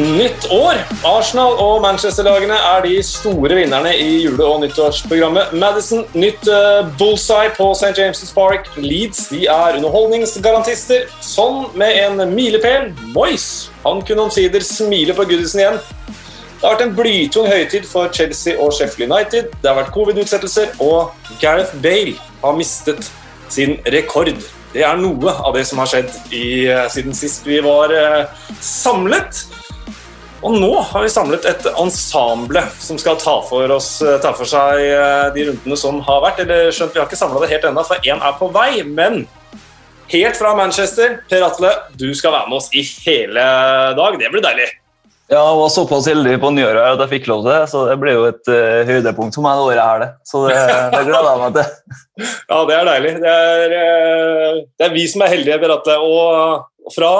nytt år. Arsenal og Manchester-lagene er de store vinnerne i jule- og nyttårsprogrammet. Madison nytt uh, bullseye på St. James' Park. Leeds de er underholdningsgarantister. Sånn med en milepæl. Moyes han kunne omsider smile på Goodison igjen. Det har vært en blytung høytid for Chelsea og Sheffield United. Det har vært covid-utsettelser, og Gareth Bale har mistet sin rekord. Det er noe av det som har skjedd i, eh, siden sist vi var eh, samlet. Og nå har vi samlet et ensemble som skal ta for, oss, ta for seg uh, de rundene som har vært. Eller skjønt, vi har ikke samla det helt ennå, for én er på vei. Men helt fra Manchester, Per Atle, du skal være med oss i hele dag. Det blir deilig. Ja, jeg var såpass heldig på nyåret at jeg fikk lov til det, så det ble jo et uh, høydepunkt for meg det året her. det. Så det, det gleder jeg meg til. ja, det er deilig. Det er, det er vi som er heldige, Per Atle. Og fra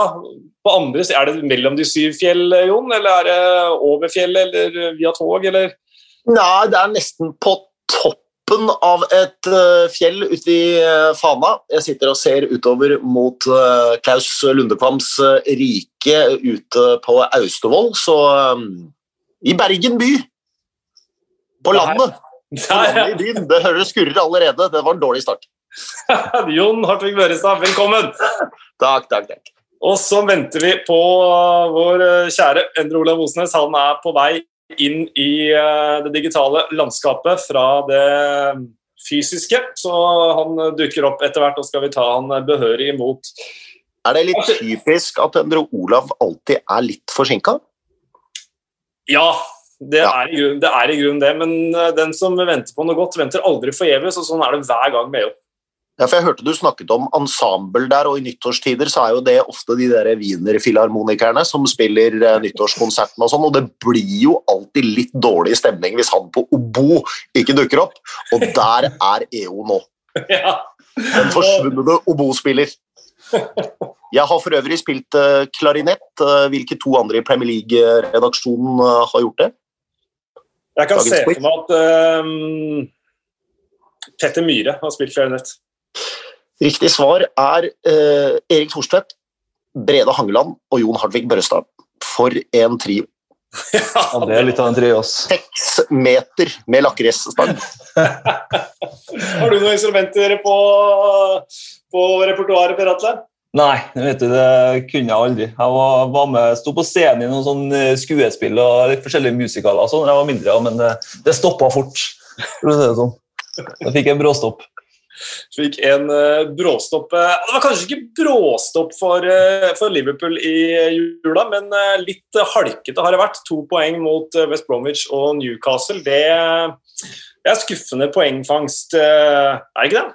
på andre Er det mellom de syv fjell, Jon? Eller er det over fjellet, eller via tog, eller? Nei, det er nesten på toppen av et uh, fjell ute i uh, Fana. Jeg sitter og ser utover mot uh, Klaus Lundekvams rike ute på Austevoll, så I Bergen by. På landet. På landet i byen. Det hører skurrer allerede. Det var en dårlig start. Jon Hartvig Børestad, velkommen. takk, takk, takk. Og så venter vi på vår kjære Endre Olav Osnes. Han er på vei inn i eh, det digitale landskapet fra det fysiske. Så han dukker opp etter hvert, og skal vi ta han behørig imot. Er det litt typisk at Endre Olav alltid er litt forsinka? Ja, det, ja. Er grunn, det er i grunnen det. Men eh, den som venter på noe godt, venter aldri forgjeves, og sånn er det hver gang med jobb. Ja, for Jeg hørte du snakket om ensemble der, og i nyttårstider så er jo det ofte de der wienerfilharmonikerne som spiller uh, nyttårskonserten og sånn, og det blir jo alltid litt dårlig stemning hvis han på obo ikke dukker opp, og der er EO nå. Ja. Den forsvunne obospiller. Jeg har for øvrig spilt uh, klarinett. Uh, hvilke to andre i Premier League-redaksjonen har gjort det? Jeg kan Dagens se for meg at um, Petter Myhre har spilt klarinett. Riktig svar er eh, Erik Thorstvedt, Brede Hangeland og Jon Hardvig Børrestad. For en trio. Ja, det er litt av en trio. Seks meter med lakrisstang. Har du noen instrumenter på, på repertoaret, Per Atle? Nei, vet du, det kunne jeg aldri. Jeg var, var med, sto på scenen i noen sånn eh, skuespill og litt forskjellige musikaler sånn, da jeg var mindre, men det, det stoppa fort. For å si det sånn. Da fikk jeg en bråstopp fikk en uh, bråstopp uh, Det var kanskje ikke bråstopp for, uh, for Liverpool i jula, men litt halkete har det vært. To poeng mot West Bromwich og Newcastle. Det, det er skuffende poengfangst, er det ikke det?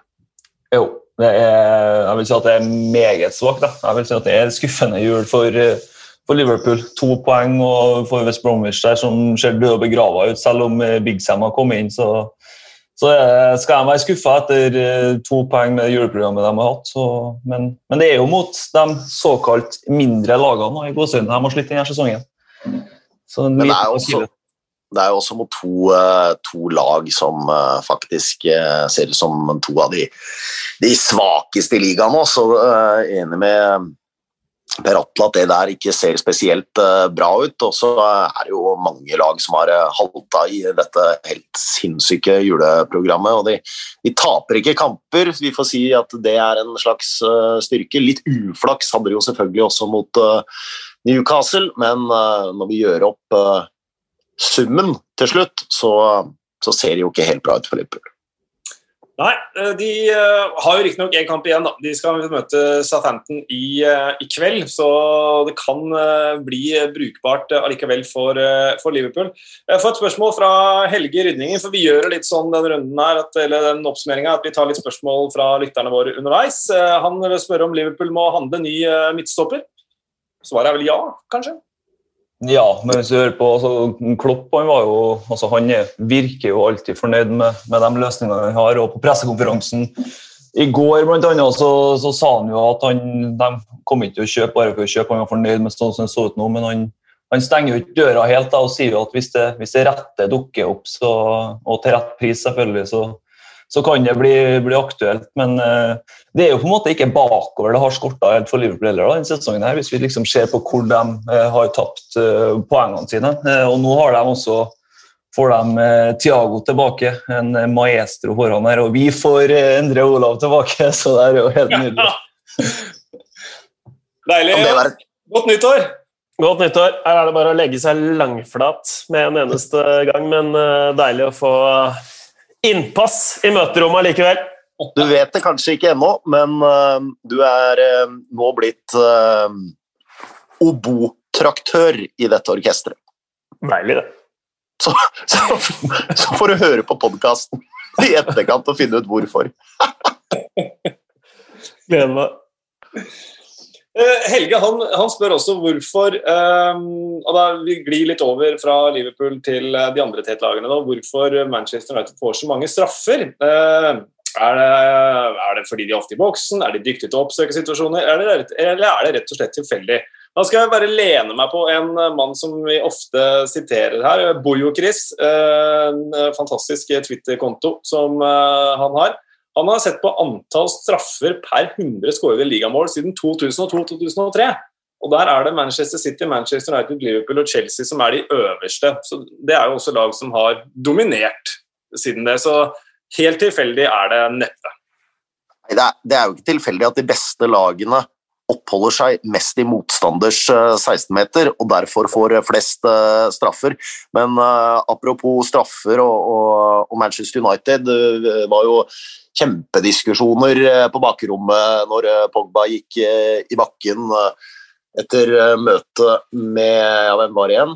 Jo. Det er, jeg vil si at det er meget svakt. Jeg vil si at det er skuffende jul for, for Liverpool. To poeng og for West Bromwich der som ser død og begrava ut, selv om Big Sam har kommet inn. så så eh, skal jeg være skuffa etter eh, to poeng med juleprogrammet de har hatt. Så, men, men, det er jo mot de såkalt mindre lagene i Gåsøyene de har slitt denne sesongen. Så men det er, også, det er jo også mot to, eh, to lag som faktisk ser ut som to av de, de svakeste i ligaen. Så enig med Per Atle at det der ikke ser spesielt uh, bra ut. Og så er det jo mange lag som har uh, halta i dette helt sinnssyke juleprogrammet. Og de, de, taper ikke kamper. Vi får si at det er en slags uh, styrke. Litt uflaks hadde de jo selvfølgelig også mot Newcastle, men når vi gjør opp summen til slutt, så, så ser det jo ikke helt bra ut for Liverpool. Nei, eh, de uh, har jo riktignok én kamp igjen. da. De skal møte Southampton i, uh, i kveld, så det kan bli brukbart allikevel for, for, Liverpool. Jeg får et spørsmål fra Helge Rydningen, for vi gjør litt sånn den runden her, at, eller den oppsummeringa at vi tar litt spørsmål fra lytterne våre underveis. Han spør om Liverpool må handle ny midtstopper. Svaret er vel ja, kanskje? Ja, men hvis du hører på altså, Klopp han, var jo, altså, han virker jo alltid fornøyd med, med de løsningene han har. og På pressekonferansen i går blant annet, så, så sa han jo at han, de kom ikke til å kjøpe bare for å kjøpe. Han var fornøyd med sånn som det så ut nå, men han, han stenger jo ikke døra helt da, og sier jo at hvis det, hvis det rette dukker opp, så, og til rett pris, selvfølgelig, så, så kan det bli, bli aktuelt. Men uh, det er jo på en måte ikke bakover det har skorta helt for Liverpool heller denne sesongen. her, Hvis vi liksom ser på hvor de uh, har tapt uh, poengene sine. og nå har de også får de Tiago tilbake, en maestro foran her. Og vi får Endre Olav tilbake, så det er jo helt nydelig. Deilig. Ja. Godt nyttår! Godt nyttår. Her er det bare å legge seg langflat med en eneste gang, men deilig å få innpass i møterommet likevel. Du vet det kanskje ikke ennå, men uh, du er uh, nå blitt uh, obotraktør i dette orkesteret. Deilig, det. Så, så, så, får du høre på podkasten i etterkant og finne ut hvorfor. Gleder meg. Eh, Helge han, han, spør også hvorfor um, og da Vi glir litt over fra Liverpool til eh, de andre tettlagene. Da, hvorfor Manchester United får så mange straffer. Uh, er, det, er, det, fordi de er ofte i boksen? Er de dyktige til å oppsøke situasjoner? Er det, eller er det rett og slett tilfeldig? Da skal jeg bare lene meg på en mann som vi ofte siterer her. Bojo-Chris. En fantastisk Twitter-konto som han har. Han har sett på antall straffer per 100 skårede ligamål siden 2002-2003. Og Der er det Manchester City, Manchester United, Liverpool og Chelsea som er de øverste. Så Det er jo også lag som har dominert siden det. Så helt tilfeldig er det neppe. Det er, det er jo ikke tilfeldig at de beste lagene oppholder seg mest i motstanders 16-meter og derfor får flest uh, straffer. Men apropos straffer og, og, og Manchester United, det var jo kjempediskusjoner eh, på bakrommet når eh, Pogba gikk eh, i bakken etter møtet med ja, hvem var det igjen?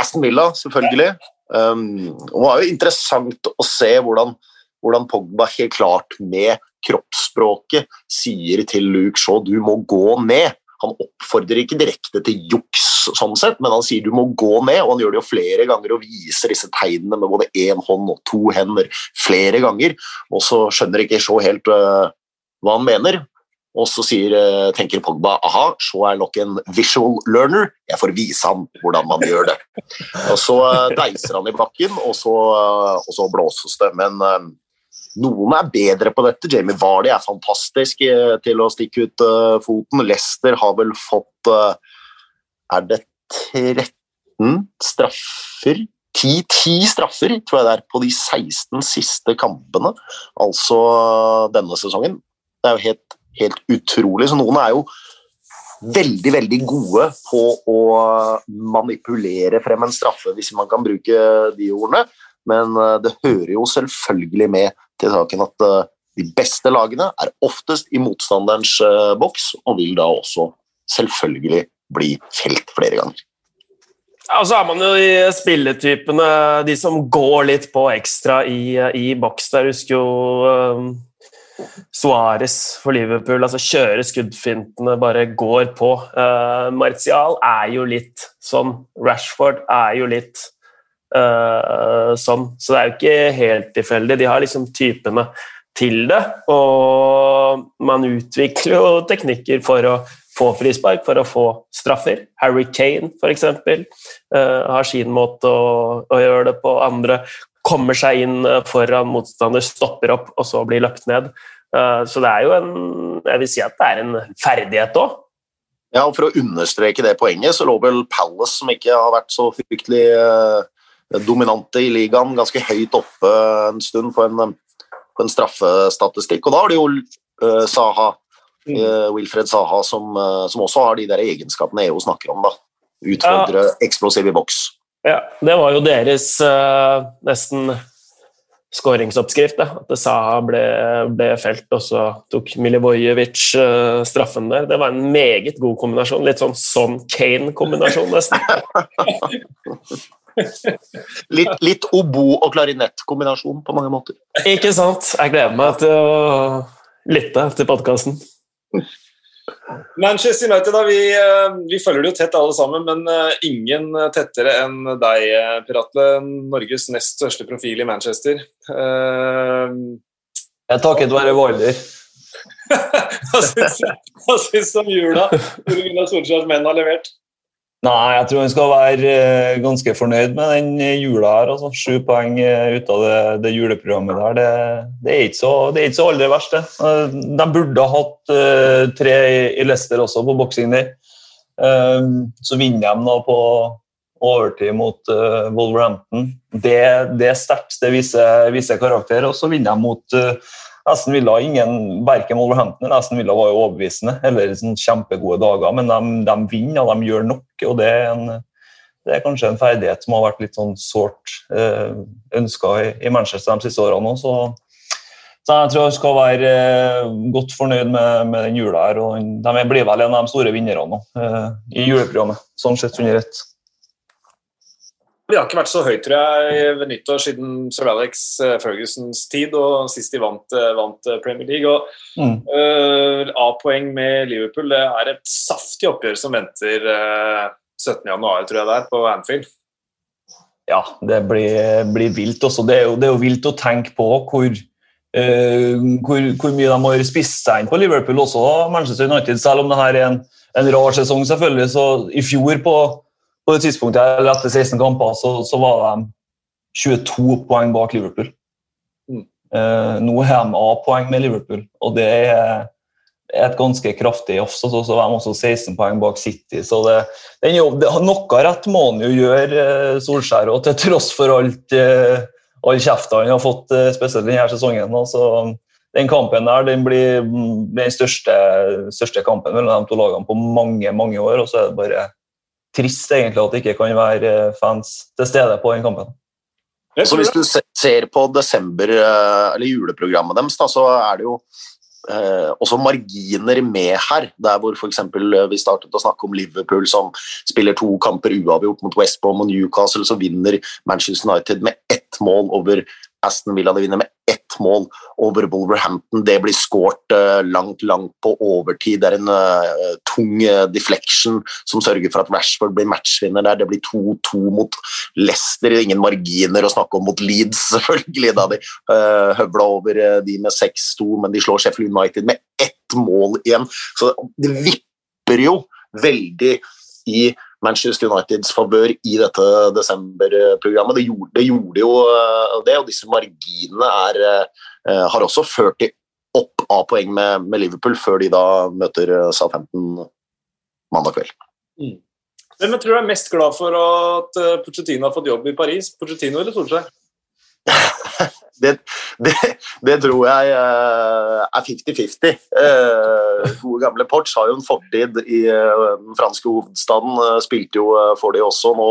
Aston Villa, selvfølgelig. Um, det var jo interessant å se hvordan, hvordan Pogba helt klart med kroppsspråket sier til Luke Shaw du må gå ned. Han oppfordrer ikke direkte til juks, sånn sett, men han sier du må gå ned, og han gjør det jo flere ganger og viser disse tegnene med både én hånd og to hender flere ganger. Og så skjønner ikke så helt uh, hva han mener. Og så sier, uh, tenker Pogba aha, så er nok en visual learner, jeg får vise ham hvordan man gjør det. Og så uh, deiser han i bakken, og så, og så blåses det. Men noen er bedre på dette. Jamie Vardy er fantastisk eh, til å stikke ut uh, foten. Leicester har vel fått uh, Er det 13 straffer? 10, 10 straffer, tror jeg det er, på de 16 siste kampene. Altså denne sesongen. Det er jo helt, helt utrolig. Så noen er jo veldig, veldig gode på å manipulere frem en straffe, hvis man kan bruke de ordene. Men det hører jo selvfølgelig med til saken at uh, de beste lagene er oftest i motstanderens uh, boks, og vil da også selvfølgelig bli felt flere ganger. Ja, og så er man jo de spilletypene, de som går litt på ekstra i, i boks. Der husker jo Suárez for Liverpool. altså Kjører skuddfintene, bare går på. Uh, Martial er jo litt sånn. Rashford er jo litt sånn. Så det er jo ikke helt tilfeldig. De har liksom typene til det. Og man utvikler jo teknikker for å få frispark, for å få straffer. Harry Kane, f.eks., uh, har sin måte å, å, gjøre det på. Andre kommer seg inn eh, foran motstander, stopper opp og så blir løpt ned. Så det er jo en Jeg vil si at det er en ferdighet òg. Ja, og For å understreke det poenget, så lå vel Palace, som ikke har vært så fryktelig dominante i ligaen, ganske høyt oppe en stund på en, på en straffestatistikk. Og da har de jo uh, Saha, uh, Wilfred Saha, som, uh, som, også har de der egenskapene EU snakker om. da. Utfordre, ja. eksplosiv i boks. Ja, det var jo deres nesten skåringsoppskrift. At Saha ble, ble, felt, og så tok Milivojevic straffen der. Det var en meget god kombinasjon. Litt sånn Son Kane-kombinasjon, nesten. litt, litt obo- og klarinettkombinasjon på mange måter. Ikke sant. Jeg gleder meg til å lytte til podkasten. Manchester United, da, vi, eh, vi, følger det jo tett alle sammen, men eh, ingen tettere enn deg, eh, Piratle. Norges nest største profil i Manchester. Uh, jeg takket være Våler. Hva syns du om jula? Hvor Gunnar Solskjærs menn har levert? Nei, jeg tror han skal være eh, ganske fornøyd med den jula her. altså Sju poeng eh, ut av det, det juleprogrammet der. Det, det, er så, det, er ikke så, aller verst, det. Eh, de burde ha hatt uh, tre i Leicester også på boksing der. Så vinner de da på overtid mot uh, Wolverhampton. Det, er sterkt, det viser, viser karakter. Og så vinner de mot Aston Villa ingen, Verken Wolverhampton eller Aston Villa var jo overbevisende eller sånn kjempegode dager, men de, de, vinner og de gjør nok. og det er, en, det er kanskje en ferdighet som har vært litt sånn sårt eh, ønska i, i, Manchester de siste årene. Så, så jeg tror jeg skal være eh, godt fornøyd med, med den jula her. og De blir vel en av de store vinnerne eh, i juleprogrammet, sånn sett under ett. Vi har ikke vært så høyt, tror jeg, ved nyttår siden Sir Alex eh, Fergusons tid og sist de vant, eh, vant eh, Premier League. og mm. uh, A-poeng med Liverpool det er et saftig oppgjør som venter uh, 17.1, tror jeg det er, på Anfield. Ja, det blir, blir vilt også. Det er, jo, det er, jo, vilt å tenke på hvor, uh, hvor, hvor mye de har spist seg inn på Liverpool, også Manchester United, selv om det her er en, en rar sesong, selvfølgelig. Så i fjor på på det tidspunktet etter 16 kamper så, så, var de 22 poeng bak Liverpool. Mm. Eh, nå har de A-poeng med Liverpool, og det er et ganske kraftig jafs. Så, så er de også 16 poeng bak City. så det, det, det, Noe rett må han jo gjøre, eh, Solskjær, og til tross for alt eh, all kjefta han har fått, eh, spesielt denne sesongen. Så, den kampen der den blir den største, største kampen mellom de to lagene på mange mange år. og så er det bare trist egentlig at det ikke kan være eh, fans til stede på den kampen. Så Hvis du ser på desember, eh, eller juleprogrammet deres, da, så er det jo eh, også marginer med her. Der hvor f.eks. Eh, vi startet å snakke om Liverpool som spiller to kamper uavgjort mot West Brom og Newcastle, så vinner Manchester United med ett mål over Aston Villa. Vinner med ett mål over Wolverhampton. Det blir skåret uh, langt, langt på overtid. Det er en uh, tung uh, deflection som sørger for at Rashford blir matchvinner der. Det blir 2-2 mot Leicester. Ingen marginer å snakke om mot Leeds, selvfølgelig, da de uh, høvla over de med 6-2, men de slår Sheffield United med ett mål igjen. Så det vipper jo veldig i Manchester Uniteds favør i dette desemberprogrammet. Det gjorde, det gjorde jo eh, det, og disse marginene er, eh, har også ført de opp av poeng med, med, Liverpool før de da møter eh, Southampton mandag kveld. Mm. Hvem tror du er mest glad for at Pochettino har fått jobb i Paris? Pochettino eller Solskjær? det, det, det, tror jeg uh, er 50-50. Uh, gode gamle Porch har jo en fortid i uh, den franske hovedstaden. spilte jo for de også. Nå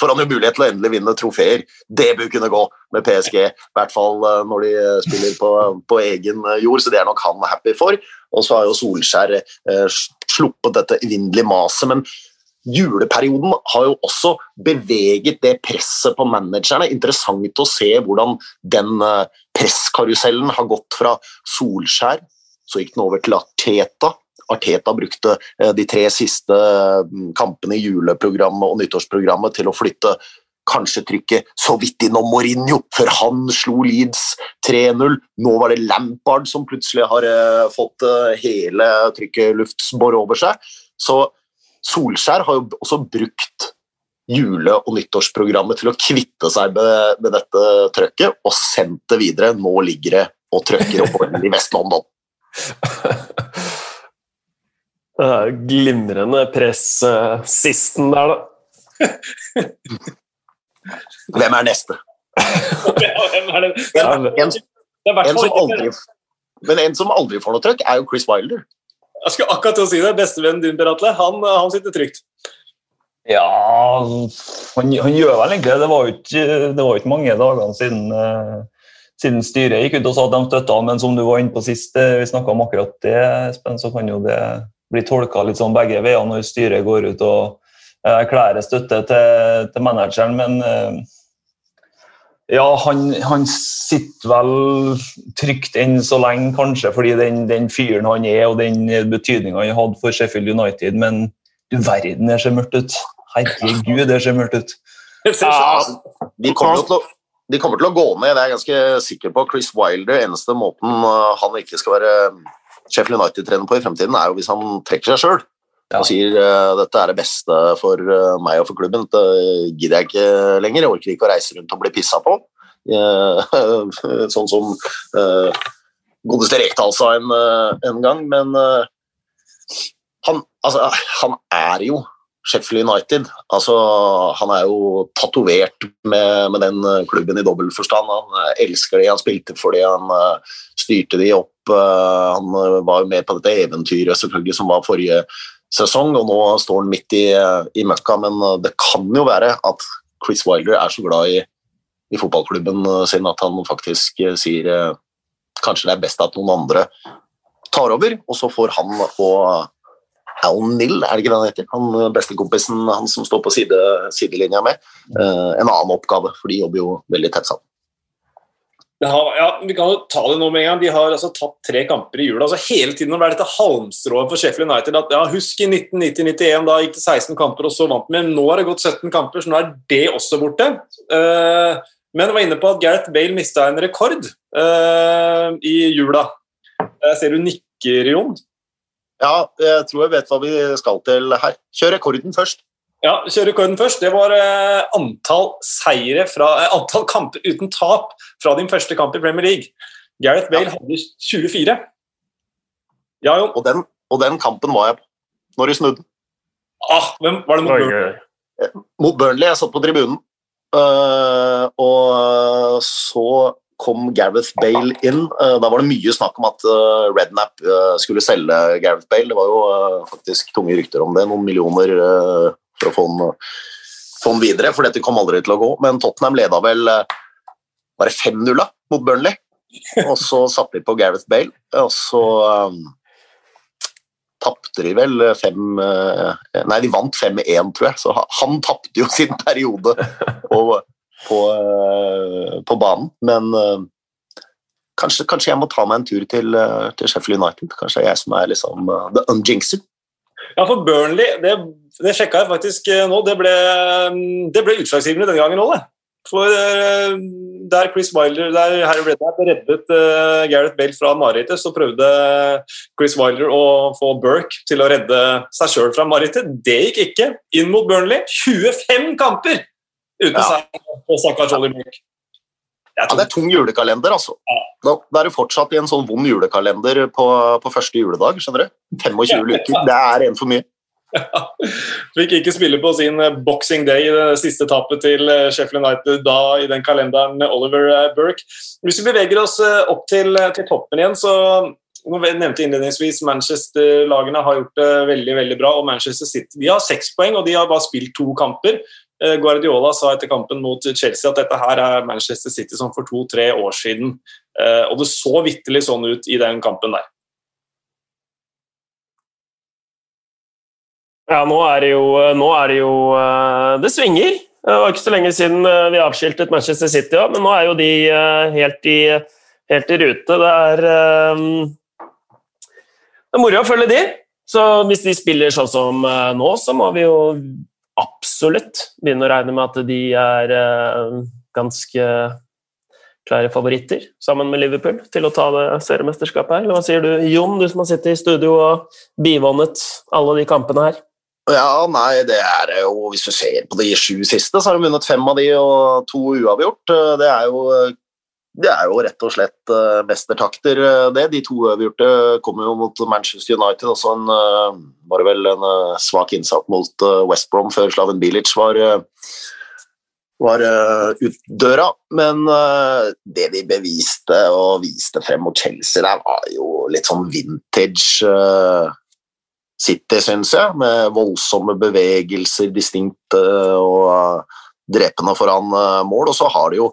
får han jo mulighet til å endelig vinne trofeer. Det bør kunne gå med PSG, i hvert fall når de spiller på, på, egen jord, så det er nok han happy for. Og så har jo Solskjær sluppet dette evinnelige maset. men juleperioden har jo også beveget det presset på managerne. Interessant å se hvordan den eh, presskarusellen har gått fra Solskjær, så gikk den over til Arteta. Arteta brukte eh, de tre siste mm, kampene i juleprogrammet og nyttårsprogrammet til å flytte kanskje trykket så vidt innom Mourinho, før han slo Leeds 3-0. Nå var det Lampard som plutselig har uh, fått hele trykket luftsbår over seg. Så Solskjær har jo også brukt jule- og nyttårsprogrammet til å kvitte seg med, med dette trøkket, og sendt det videre. Nå ligger det og trøkker oppover i Vest-London. Glimrende press-sisten der, da. Hvem er neste? Hvem er det? En, en, en som aldri, men en som aldri får noe trøkk, er jo Chris Wilder. Jeg skulle akkurat til å si det. Bestevennen din, Per Atle, han, han, sitter trygt. Ja han, han, gjør vel egentlig det. Var jo ikke, det mange dagene siden, uh, siden styret gikk ut og sa at de støtta han, men som du var inne på sist, uh, vi snakka om akkurat det, Espen, så kan jo det bli tolka litt sånn begge veier når styret går ut og uh, erklærer støtte til, til manageren, men ja, han, han, sitter vel trygt enn så lenge, kanskje, fordi den, den fyren han er og den betydninga han hadde for Sheffield United, men du verden, det ser mørkt ut. Herregud, det ser mørkt ut. Ja, de, kommer til å, de kommer til å gå ned, det er jeg ganske sikker på. Chris Wilder, eneste måten uh, han ikke skal være Sheffield United-trener på i fremtiden, er jo hvis han trekker seg sjøl. Og sier uh, dette er det beste for uh, meg og for klubben, dette gidder jeg ikke lenger, jeg orker ikke å reise rundt og bli pissa på. Uh, sånn som godeste Rekdal sa en, en, gang, men han, altså, han er jo Sheffield United. Altså, han er jo tatovert med, med, den klubben i dobbel forstand. Han elsker de, han spilte for de, han styrte de opp. Han var jo med på dette eventyret selvfølgelig som var forrige sesong, og nå står han midt i, i møkka. Men eh, det kan jo være at Chris Wilder er så glad i, i fotballklubben eh, sin at han faktisk eh, sier kanskje det er best at noen andre tar over, og så får han og Alan Mill, er det ikke det han heter? Han bestekompisen han som står på side, sidelinja med. en annen oppgave, for de jobber jo veldig tett sammen. Har, ja, vi kan jo ta det nå med en gang. De har altså tatt tre kamper i jula. Altså hele tiden har det vært dette halmstrået for Sheffield United. at ja, Husk i 1990-91, da gikk det 16 kamper, og så vant vi. Nå har det gått 17 kamper, så nå er det også borte. Uh, men var inne på at Gareth Bale mista en rekord uh, i jula. Jeg ser du nikker, Jon. Ja, jeg tror jeg vet hva vi skal til her. Kjør rekorden først. Ja, kjør rekorden først. Det var eh, antall seire fra, eh, antall kamper uten tap fra din første kamp i Premier League. Gareth Bale ja. hadde 24. Ja, jo. Og den, og den kampen var jeg på når de snudde. Ah, hvem Var det mot Burnley? Eh, mot Burnley. Jeg satt på tribunen. Uh, og så kom Gareth Bale inn. Uh, da var det mye snakk om at uh, Rednap skulle selge Gareth Bale. Det var jo faktisk tunge rykter om det. Noen millioner for å få den, få den videre, for dette kom aldri til å gå. Men Tottenham leda vel bare 5-0 mot Burnley. Og så satte de på Gareth Bale, og så um, tapte de vel fem uh, Nei, de vant 5-1, tror jeg. Så han tapte jo sin periode på, på, uh, på banen. Men uh, kanskje, kanskje, jeg må ta meg en tur til, uh, til Sheffield United. Kanskje jeg som er liksom the unjinxer. Ja, for Burnley, det, det sjekka jeg faktisk eh, nå, det ble, mm, det ble utslagsgivende denne gangen òg, det. For eh, der Chris Wilder, der Harry Redknapp reddet uh, Gareth Bale fra marerittet, så prøvde Chris Wilder å få Burke til å redde seg sjøl fra marerittet. Det gikk ikke. Inn mot Burnley. 25 kamper uten ja. seier på stakkars Ollie Burke. Ja, det er tung julekalender, altså. Da, da er du fortsatt i en sånn vond julekalender på, på første juledag. skjønner du? 25 uker, det er en for mye. Ja. Fikk ikke spille på sin eh, boxing day i det siste tapet til eh, Sheffield United da i den kalenderen Oliver eh, Burke. Hvis vi beveger oss opp til, til toppen igjen, så nå nevnte innledningsvis Manchester-lagene har gjort det veldig veldig bra. og Manchester City de har seks poeng, og de har bare spilt to kamper. Guardiola sa etter kampen mot Chelsea at dette her er Manchester City som for to-tre år siden. Og det så vitterlig sånn ut i den kampen der. Ja, nå er det jo, nå er det, jo eh, det svinger. Det var ikke så lenge siden vi avskiltet Manchester City, òg, men nå er jo de helt i, helt i rute. Det er, det er moro å følge de. Så hvis de spiller sånn som nå, så må vi jo absolutt begynne å regne med at de er ganske klare favoritter, sammen med Liverpool, til å ta det seriemesterskapet her. Eller hva sier du, Jon, du som har sittet i studio og bivånet alle de kampene her? Ja, nei, det er jo Hvis du ser på de sju siste, så har de vunnet fem av de og to uavgjort. Det er jo det er jo rett og slett mestertakter, uh, det. De to uavgjorte kommer jo mot Manchester United. Også en, var vel en svak innsats mot West Brom før Slaven Bilic var, var ut døra. Men det de beviste og viste frem mot Chelsea der, var jo litt sånn vintage City, syns jeg. Med voldsomme bevegelser, distinkte og drepende foran mål. Og så har de jo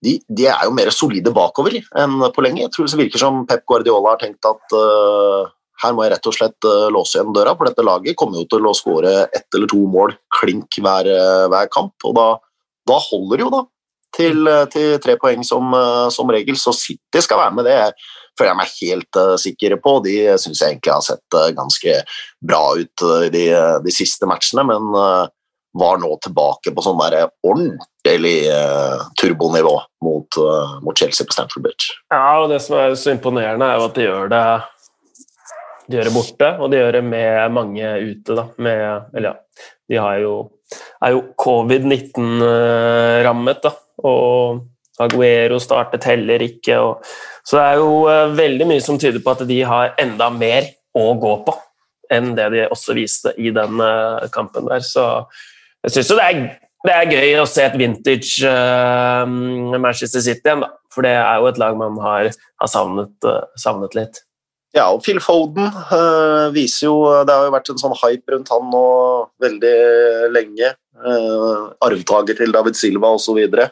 de, de, er jo mer solide bakover enn på lenge. Jeg tror det virker som Pep Guardiola har tenkt at uh, her må jeg rett og slett uh, låse igjen døra, for dette laget kommer jo til å skåre ett eller to mål klink hver, hver kamp. Og da, da, holder det jo, da. Til, til tre poeng som, som, regel, så City skal være med. Det føler jeg meg helt sikker på. De syns jeg egentlig har sett ganske bra ut de, de siste matchene, men var nå tilbake på sånn der ordentlig uh, turbonivå mot, uh, mot, Chelsea på Stamford Bridge. Ja, og det som er så imponerende, er jo at de gjør det De gjør det borte, og de gjør det med mange ute. Da. Med, eller ja, de jo, er jo covid-19-rammet, da. Og Aguero startet heller ikke. Og, så det er jo uh, veldig mye som tyder på at de har enda mer å gå på enn det de også viste i den uh, kampen der. Så jeg syns jo det er, det er, gøy å se et vintage uh, Manchester City igjen, da. For det er jo et lag man har, har savnet, savnet litt. Ja, og Phil Foden uh, viser jo Det har jo vært en sånn hype rundt han nå veldig lenge. Uh, arvtaker til David Silva osv. Uh,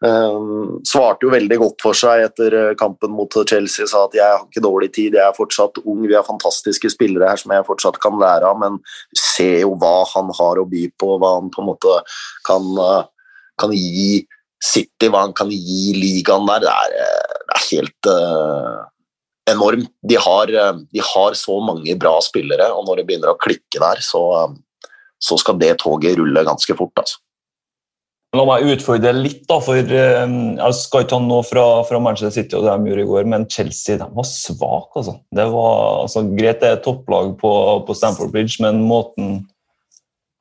svarte jo veldig godt for seg etter kampen mot Chelsea. Sa at jeg har ikke dårlig tid, jeg er fortsatt ung, vi har fantastiske spillere her som jeg fortsatt kan lære av, men se jo hva han har å by på, hva han på en måte kan, kan gi City, hva han kan gi ligaen der. Det er, det er helt enormt De har, eh, de har, så mange bra spillere, og når det begynner å klikke der, så, eh, så skal det toget rulle ganske fort. altså. La meg utfordre litt, da, for eh, jeg skal ikke ta noe fra, fra, Manchester City og det de gjorde i går, men Chelsea de var svake. Altså. Det var altså, greit det er topplag på, på Stamford Bridge, men måten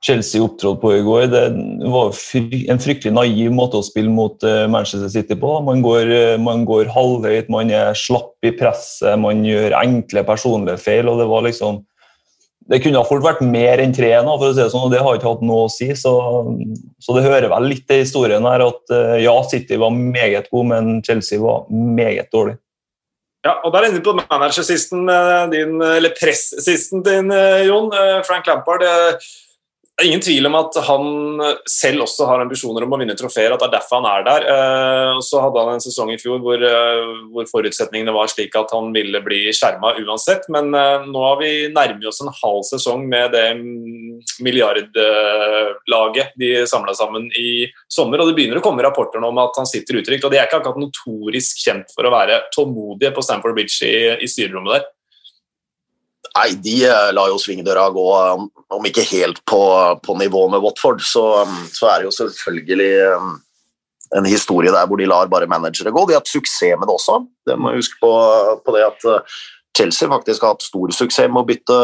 Chelsea opptrådte på i går. Det var en fryktelig naiv måte å spille mot eh, Manchester City på. Man går, eh, man går halvhøyt, man er slapp i presset, man gjør enkle personlige feil. og Det var liksom det kunne fort vært mer enn tre, nå, for å si det sånn, og det har ikke hatt noe å si. Så, så det hører vel litt til historien her at eh, ja, City var meget god, men Chelsea var meget dårlig. Ja, og Der er inne på managersisten din, eller pressisten din, Jon. Frank Lampard det er ingen tvil om at han selv også har ambisjoner om å vinne trofeer, at det er derfor han er der. Uh, så hadde han en sesong i fjor hvor, uh, hvor forutsetningene var slik at han ville bli skjerma uansett. Men uh, nå har vi nærmer oss en halv sesong med det milliardlaget de samla sammen i sommer. Og det begynner å komme rapporter om at han sitter utrygt. Og de er ikke akkurat notorisk kjent for å være tålmodige på Stamford Bridge i, i styrerommet der. Nei, de eh, lar jo svingdøra gå, um, om ikke helt på, på nivå med Watford, så, um, så, er det jo selvfølgelig um, en historie der hvor de lar bare managere gå. De har hatt suksess med det også. Det må huske på, på, det at uh, Chelsea faktisk har hatt stor suksess med å bytte,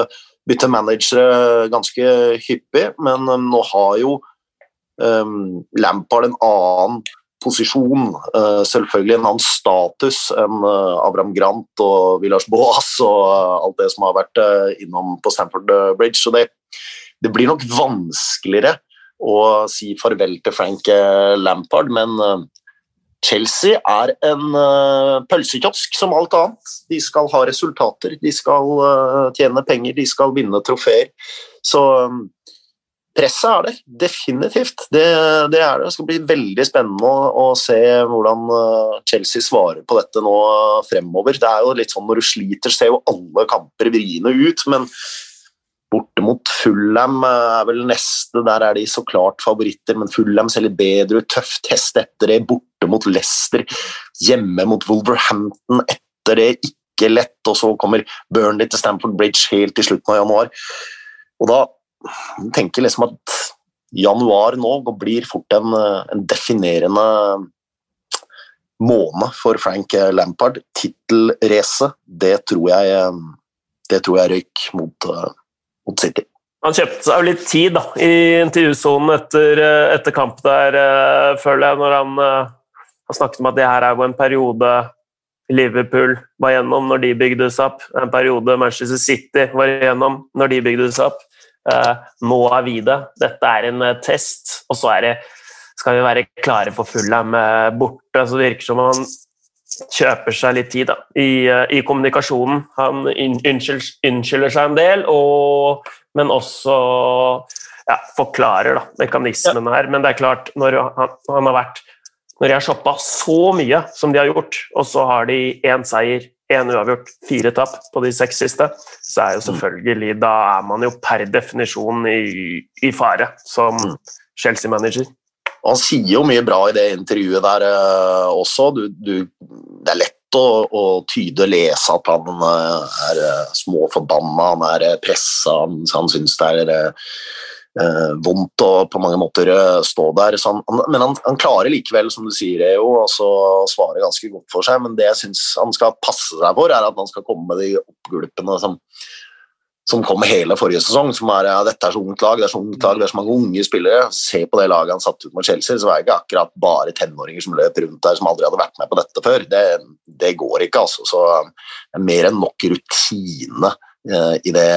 bytte managere ganske hyppig, men nå har jo um, Lampard en annen posisjon, eh, selvfølgelig en annen status enn eh, Abraham Grant og Villars Boas og eh, alt det som har vært innom på Stamford Bridge. Så det, det blir nok vanskeligere å si farvel til Frank Lampard, men Chelsea er en pølsekiosk som alt annet. De skal ha resultater, de skal tjene penger, de skal vinne trofeer. Så Presset er der, definitivt. Det, det, er det. Det skal bli veldig spennende å, se hvordan eh, Chelsea svarer på dette nå fremover. Det er jo litt sånn Når du sliter, ser jo alle kamper vriene ut, men borte mot Fullham eh, er vel neste. Der er de så klart favoritter, men Fullham ser litt bedre ut. Tøff test etter det. Borte mot Leicester, hjemme mot Wolverhampton etter det. Ikke lett. Og så kommer Burnley til Stamford Bridge helt i slutten av januar. Og da tenker liksom at januar nå blir fort en, en definerende måned for Frank Lampard. Tittelracet, det tror jeg det tror jeg røyk mot, mot City. Han kjøpte seg jo litt tid da, i intervjusonen etter, etter kamp der, føler jeg, når han, han, snakket om at det her er jo en periode Liverpool var gjennom når de bygde seg opp, en periode Manchester City var gjennom når de bygde seg opp. Eh, nå er vi det. Dette er en eh, test, og så det, skal vi være klare for Fullham borte. Så det virker som han kjøper seg litt tid da, i, eh, i, kommunikasjonen. Han unnskylder seg en del, og, men også ja, forklarer da, mekanismen her. Men det er klart, når han, han har vært når de har shoppa så mye som de har gjort, og så har de én seier én uavgjort, fire tap på de seks siste, så er jo mm. selvfølgelig Da er man jo per definisjon i, i fare som mm. Chelsea-manager. Han sier jo mye bra i det intervjuet der uh, også. Du, du, det er lett å, å tyde og lese at han uh, er uh, småforbanna, han er pressa, han, han syns det er vondt å på mange måter eh, stå der. Han, men han, han, klarer likevel, som du sier, jo, altså, å svare ganske godt for seg. Men det jeg syns han skal passe seg for, er at han skal komme med de oppgulpene som som kom hele forrige sesong, som er ja, dette er så ungt lag, det er så ungt lag, det er så mange unge spillere. Se på det laget han satte ut mot Chelsea, så var det ikke akkurat bare tenåringer som løp rundt der som aldri hadde vært med på dette før. Det, det går ikke, altså. Så det er mer enn nok rutine i det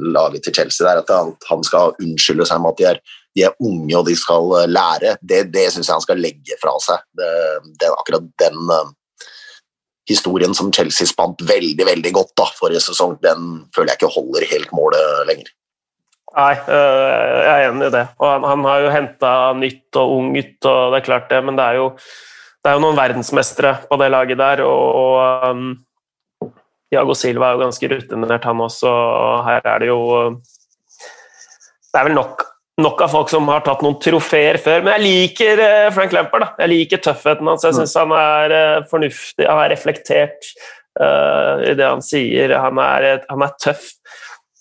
laget til Chelsea der, at han, skal unnskylde seg med at de er, de er unge og de skal lære. Det, det syns jeg han skal legge fra seg. Det, det, akkurat den uh, historien som Chelsea spant veldig veldig godt da, forrige sesong, den føler jeg ikke holder helt målet lenger. Nei, jeg er enig i det. Og han, han har jo henta nytt og ungt, og det er klart det, men det er jo, det er jo noen verdensmestere på det laget der. og, og um, Jago Silva er jo ganske rutinert, han også. og Her er det jo Det er vel nok nok av folk som har tatt noen trofeer før. Men jeg liker eh, Frank Lampard. Da. Jeg liker tøffheten hans. Jeg syns han er eh, fornuftig, han er reflektert uh, i det han sier. Han er, han er tøff.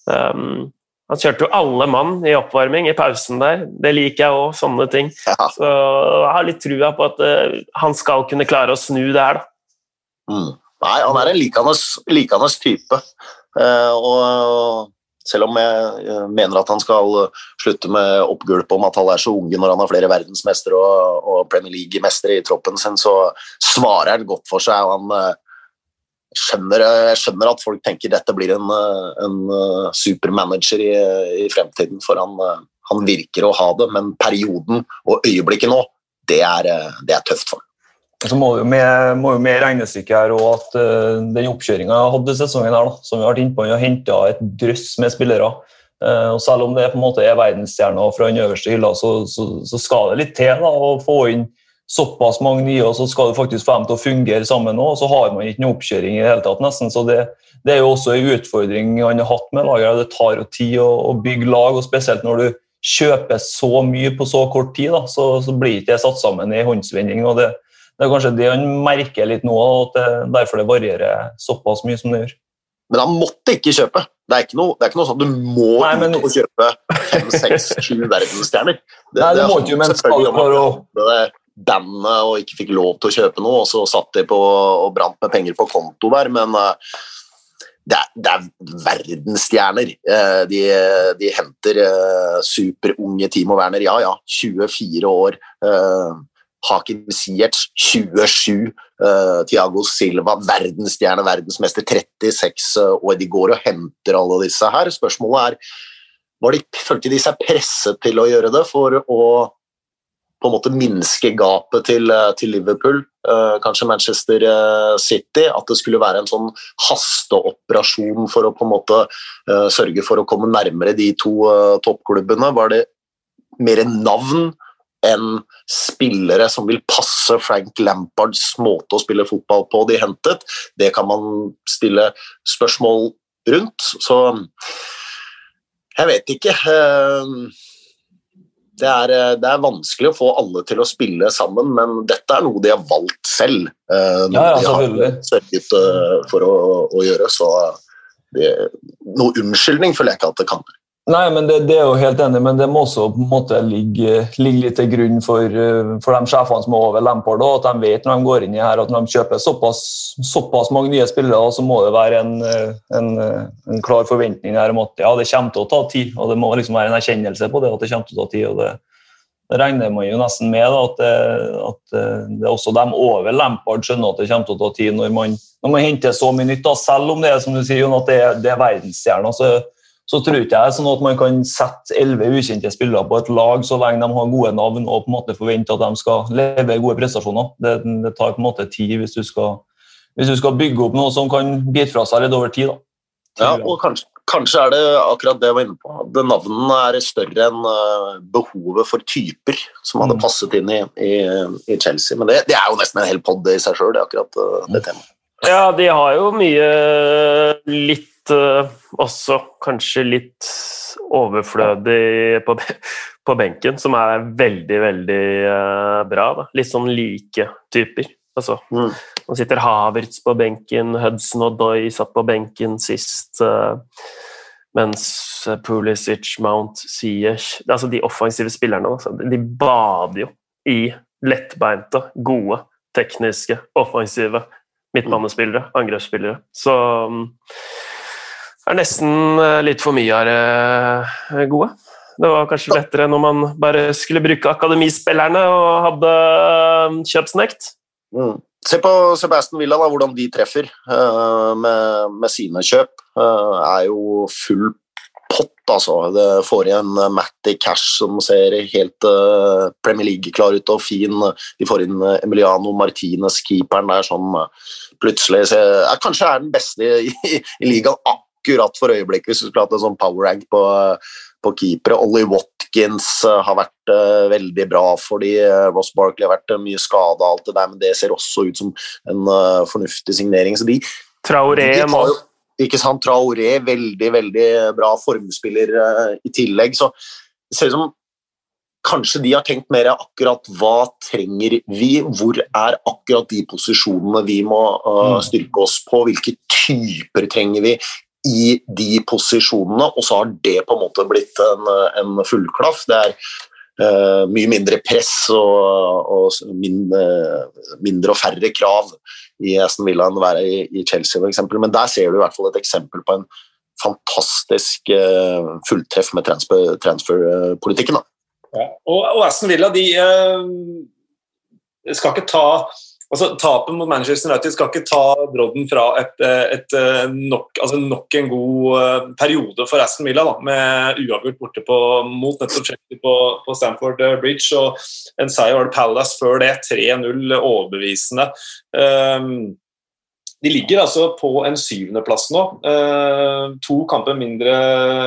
Um, han kjørte jo alle mann i oppvarming i pausen der. Det liker jeg òg, sånne ting. Ja. Så jeg har litt trua på at uh, han skal kunne klare å snu det her, da. Mm. Nei, han er en likende type. Uh, og selv om jeg mener at han skal slutte med oppgulp om at han er så unge når han har flere verdensmestere og, og Premier League-mestere i troppen sin, så svarer han godt for seg. og han eh, skjønner, Jeg skjønner at folk tenker dette blir en, en supermanager i, i, fremtiden, for han, han, virker å ha det, men perioden og øyeblikket nå, det er, det er tøft for ham. Så må jo med, må jo med regnestykket her og at uh, den oppkjøringa jeg hadde sesongen, her, da, som vi har vært inne på, har henta et drøss med spillere. Uh, og Selv om det på en måte er verdensstjerner fra den øverste hylla, så, så, så, skal det litt til da, å få inn såpass mange nye, og så skal du faktisk få dem til å fungere sammen. Og så har man ikke noe oppkjøring i det hele tatt, nesten. Så det, det er jo også en utfordring han har hatt med laget. Det tar jo tid å, å, bygge lag, og spesielt når du kjøper så mye på så kort tid, da, så, så blir ikke det satt sammen i håndsvending. og det det er kanskje det han merker litt nå, at det, derfor det varierer såpass mye som det gjør. Men han måtte ikke kjøpe. Det er ikke noe, er ikke noe sånn du må Nei, men... ut og kjøpe fem, seks, sju verdensstjerner. Det, Nei, det, må ikke, men skal for å bandet og ikke fikk lov til å kjøpe noe, og så satt de på og brant med penger på konto der, men uh, det, er, det er, verdensstjerner. Uh, de, de, henter uh, superunge Timo Werner, ja ja, 24 år. Uh, Hakim Siertz 27, uh, Thiago Silva verdensstjerne, verdensmester 36 uh, år. De går og henter alle disse her. Spørsmålet er var de, følte de seg presset til å gjøre det for å på en måte minske gapet til, uh, til Liverpool, uh, kanskje Manchester uh, City. At det skulle være en sånn hasteoperasjon for å på en måte sørge for å komme nærmere de to toppklubbene. Var det mer navn enn spillere som vil passe Frank Lampards måte å spille fotball på, de hentet. Det kan man stille spørsmål rundt. Så jeg vet ikke. Ehm, det er, det er, vanskelig å få alle til å spille sammen, men dette er noe de har valgt selv. Ehm, ja, ja, de har sørget eh, for å, å gjøre, så det, noe unnskyldning føler jeg ikke at det kan være. Nei, men det, det, er jo helt enig, men det må også på en måte ligge, ligge litt til grunn for, eh, for de sjefene som er over Lampard. At de vet når de går inn i her at når de kjøper såpass, såpass mange nye spillere, så må det være en, eh, en, eh, en, klar forventning her om at ja, det kommer til å ta tid. og Det må liksom være en erkjennelse på det at det kommer til å ta tid. og det, det regner man jo nesten med da, at, det, at det også dem over Lampard skjønner at det kommer til å ta tid når man, når man henter så mye nytt. Da, selv om det er som du sier, at det, det er verdensstjerner. så så tror ikke jeg sånn at man kan sette elleve ukjente spillere på et lag så lenge de har gode navn og på en måte forvente at de skal leve gode prestasjoner. Det, det tar på en måte tid hvis du, skal, hvis du, skal, bygge opp noe som kan bite fra seg litt over tid. Da. Ja, og kanskje, kanskje, er det akkurat det jeg var inne på. Det navnene er større enn eh, behovet for typer som hadde mm. passet inn i, i, i Chelsea. Men det, det, er jo nesten en hel pod i seg sjøl, akkurat eh, det temaet. Ja, de har jo mye litt uh, også kanskje litt overflødig på, på, benken, som er veldig, veldig uh, bra. Da. Litt sånn like typer. Altså, mm. Nå sitter Havertz på benken, Hudson og Doy satt på benken sist. Uh, mens Pulisic, Mount, Siech altså De offensive spillerne altså, de bader jo i lettbeinte, gode, tekniske, offensive midtbanespillere, angrepsspillere. Så um, er nesten litt for mye av det gode. Det var kanskje lettere når man bare skulle bruke akademispillerne og hadde kjøpsnekt. Mm. Se på Sebastian Villa, da, hvordan de treffer uh, med, med, sine kjøp. Uh, er jo full pott, altså. Det får igjen Matty Cash, som ser helt uh, Premier League-klar ut og fin. De får inn Emiliano Martinez, keeperen der, som plutselig ser, er, kanskje er den beste i, i, i ligaen akkurat for øyeblikket, hvis du skulle hatt en sånn power rank på, på keepere. Ollie Watkins uh, har vært uh, veldig bra fordi uh, Ross Barkley har vært mye skada, alt det der, men det ser også ut som en fornuftig signering. Så de, Traoré de jo, Ikke sant, Traoré, veldig, veldig bra formspiller i tillegg. Så det ser ut som Kanskje de har tenkt mer akkurat hva trenger vi, hvor er akkurat de posisjonene vi må uh, styrke oss på, hvilke typer trenger vi, i de posisjonene, og så har det på en måte blitt en, en fullklaff. Det er uh, mye mindre press og, og mindre, mindre, og færre krav i Aston Villa enn å være i, i Chelsea f.eks. Men der ser du i hvert fall et eksempel på en fantastisk uh, fulltreff med transferpolitikken. Transfer, ja. Og, og, Aston Villa de uh, skal ikke ta Altså, Tapet mot Manchester United skal ikke ta brodden fra et, et, et nok, altså nok, en god uh, periode for Aston Villa, da, med uavgjort borte på, mot nettopp Chelsea på, på, Stamford Bridge. og En seier var Palace før det, 3-0 overbevisende. Um, de ligger altså på en syvendeplass nå. Eh, to, kamper mindre,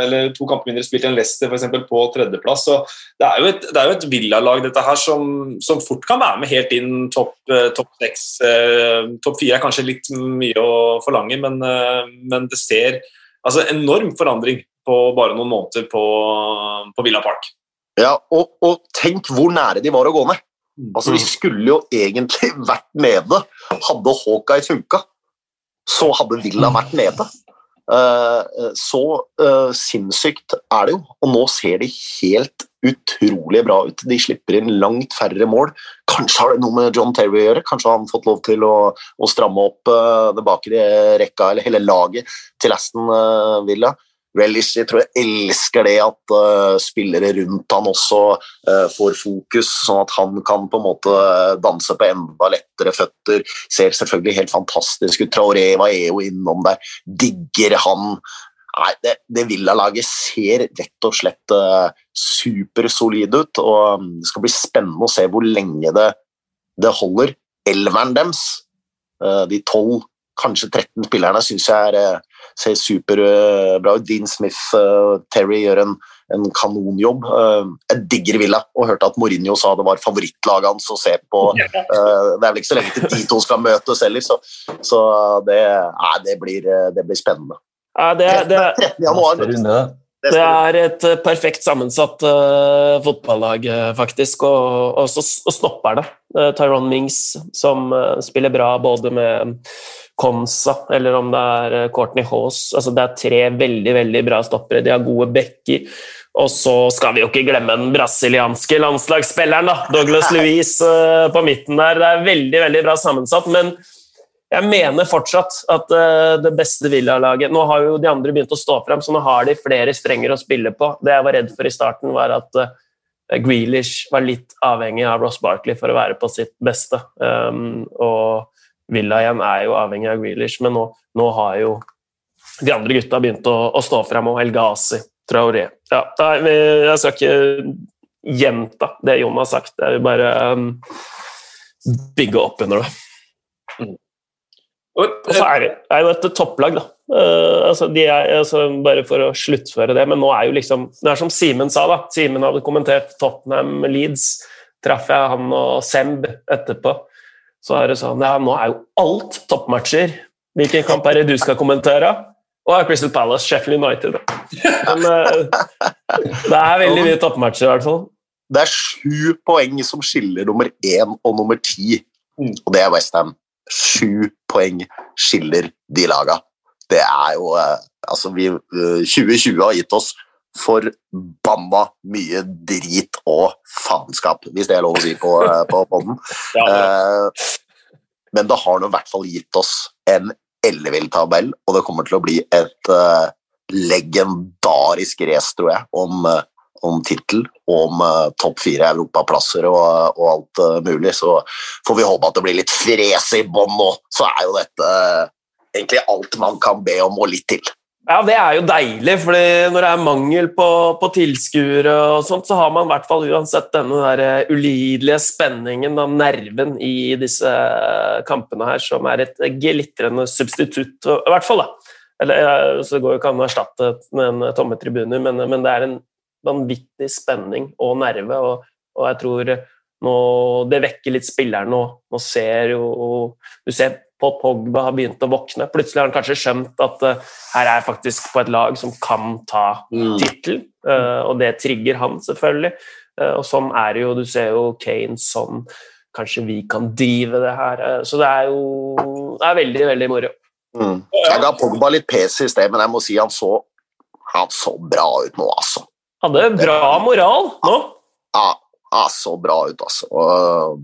eller to kamper mindre spilt enn Leicester f.eks. på tredjeplass. Så det er jo et, det et villalag dette her som, som, fort kan være med helt inn topp eh, top seks. Eh, topp fire er kanskje litt mye å forlange, men, men det ser altså enorm forandring på bare noen måneder på, på Villa Park. Ja, og, og tenk hvor nære de var å gå ned. Altså, Vi mm. skulle jo egentlig vært nede, hadde Hawkeye funka så hadde Villa vært nede. Eh, så uh, sinnssykt er det jo, og nå ser de helt utrolig bra ut. De slipper inn langt færre mål. Kanskje har det noe med John Terry å gjøre? Kanskje har han fått lov til å, å stramme opp det bakre rekka, eller hele laget til Aston Villa. Relish jeg tror jeg elsker det at uh, spillere rundt han også uh, får fokus, sånn at han kan på en måte danse på enda lettere føtter. Ser selvfølgelig helt fantastisk ut. Traoré var jo innom der. Digger han. Nei, det, det Villa-laget ser rett og slett uh, supersolid ut, og um, det skal bli spennende å se hvor lenge det, det holder. Elveren deres, uh, de tolv, kanskje 13 spillerne, syns jeg er uh, ser superbra ut. Dean Smith og Terry gjør en, en kanonjobb. Eh, jeg digger Villa og hørte at Mourinho sa det var favorittlaget hans å se på. Eh, det er vel ikke så lenge til de to skal møtes heller, så, så det, nei, det, blir, det, blir, spennende. Ja, det, det, 13. januar. Det er et perfekt sammensatt uh, fotballag, faktisk, og, og så og stopper det. Uh, Tyrone Mings, som uh, spiller bra både med Konsa, eller om det er eh, Courtney Haas. Altså, det er tre veldig veldig bra stoppere. De har gode backer. Og så skal vi jo ikke glemme den brasilianske landslagsspilleren, da. Douglas Louise på midten der. Det er veldig veldig bra sammensatt, men jeg mener fortsatt at uh, det beste Villa-laget Nå har jo de andre begynt å stå frem, så nå har de flere strenger å spille på. Det jeg var redd for i starten, var at uh, Grealish var litt avhengig av Ross Barkley for å være på sitt beste. Um, og Villa igjen er jo avhengig av Grealish, men nå, nå har jo de andre gutta begynt å, å stå frem, og El Ghazi, Traoré ja, Jeg skal ikke gjenta det Jon har sagt, jeg vil bare um, bygge opp under det. Og så er det er jo et topplag, da. Uh, altså, er, altså, bare for å sluttføre det, men nå er jo liksom Det er som Simen sa, da. Simen hadde kommentert Tottenham Leeds. Traff jeg han og Semb etterpå så er det sånn Ja, nå er jo alt toppmatcher. Hvilken kamp er det du skal kommentere? Og det er Crystal Palace, Sheffield United. Men uh, det er veldig mye toppmatcher, i hvert fall. Det er sju poeng som skiller nummer én og nummer ti, mm. og det er Westham. Sju poeng skiller de laga. Det er jo uh, Altså, vi, uh, eh, 2020 har gitt oss forbanna mye drit og faenskap, hvis det er lov å si på, eh, på poden. ja, ja. Eh, men det har nå i hvert fall gitt oss en ellevill tabell, og det kommer til å bli et legendarisk race, tror jeg, om, om tittel og om uh, topp fire europaplasser og, og alt uh, mulig. Så får vi håpe at det blir litt frese i bånn nå, så er jo dette egentlig alt man kan be om, og litt til. Ja, det er jo deilig, for når det er mangel på, på tilskuere og sånt, så har man i hvert fall uansett denne der ulidelige spenningen, og nerven i disse kampene her, som er et glitrende substitutt, i hvert fall, da. Eller, så det går jo ikke an å erstatte med en tomme tribuner, men, men, det er en vanvittig spenning og nerve, og, og jeg tror nå, det vekker litt spillerne nå. Nå ser jo Du ser Paul Pogba har begynt å våkne. Plutselig har han kanskje skjønt at uh, her er jeg faktisk på et lag som kan ta mm. tittel, uh, og det trigger han selvfølgelig. Uh, og sånn er det jo. Du ser jo Kane sånn Kanskje vi kan drive det her. så det er jo det er veldig, veldig moro. Mm. Jeg ga Pogba litt pes i sted, men jeg må si han så, han så bra ut nå, altså. Hadde bra moral nå. Ja, ja, så bra ut, altså. Og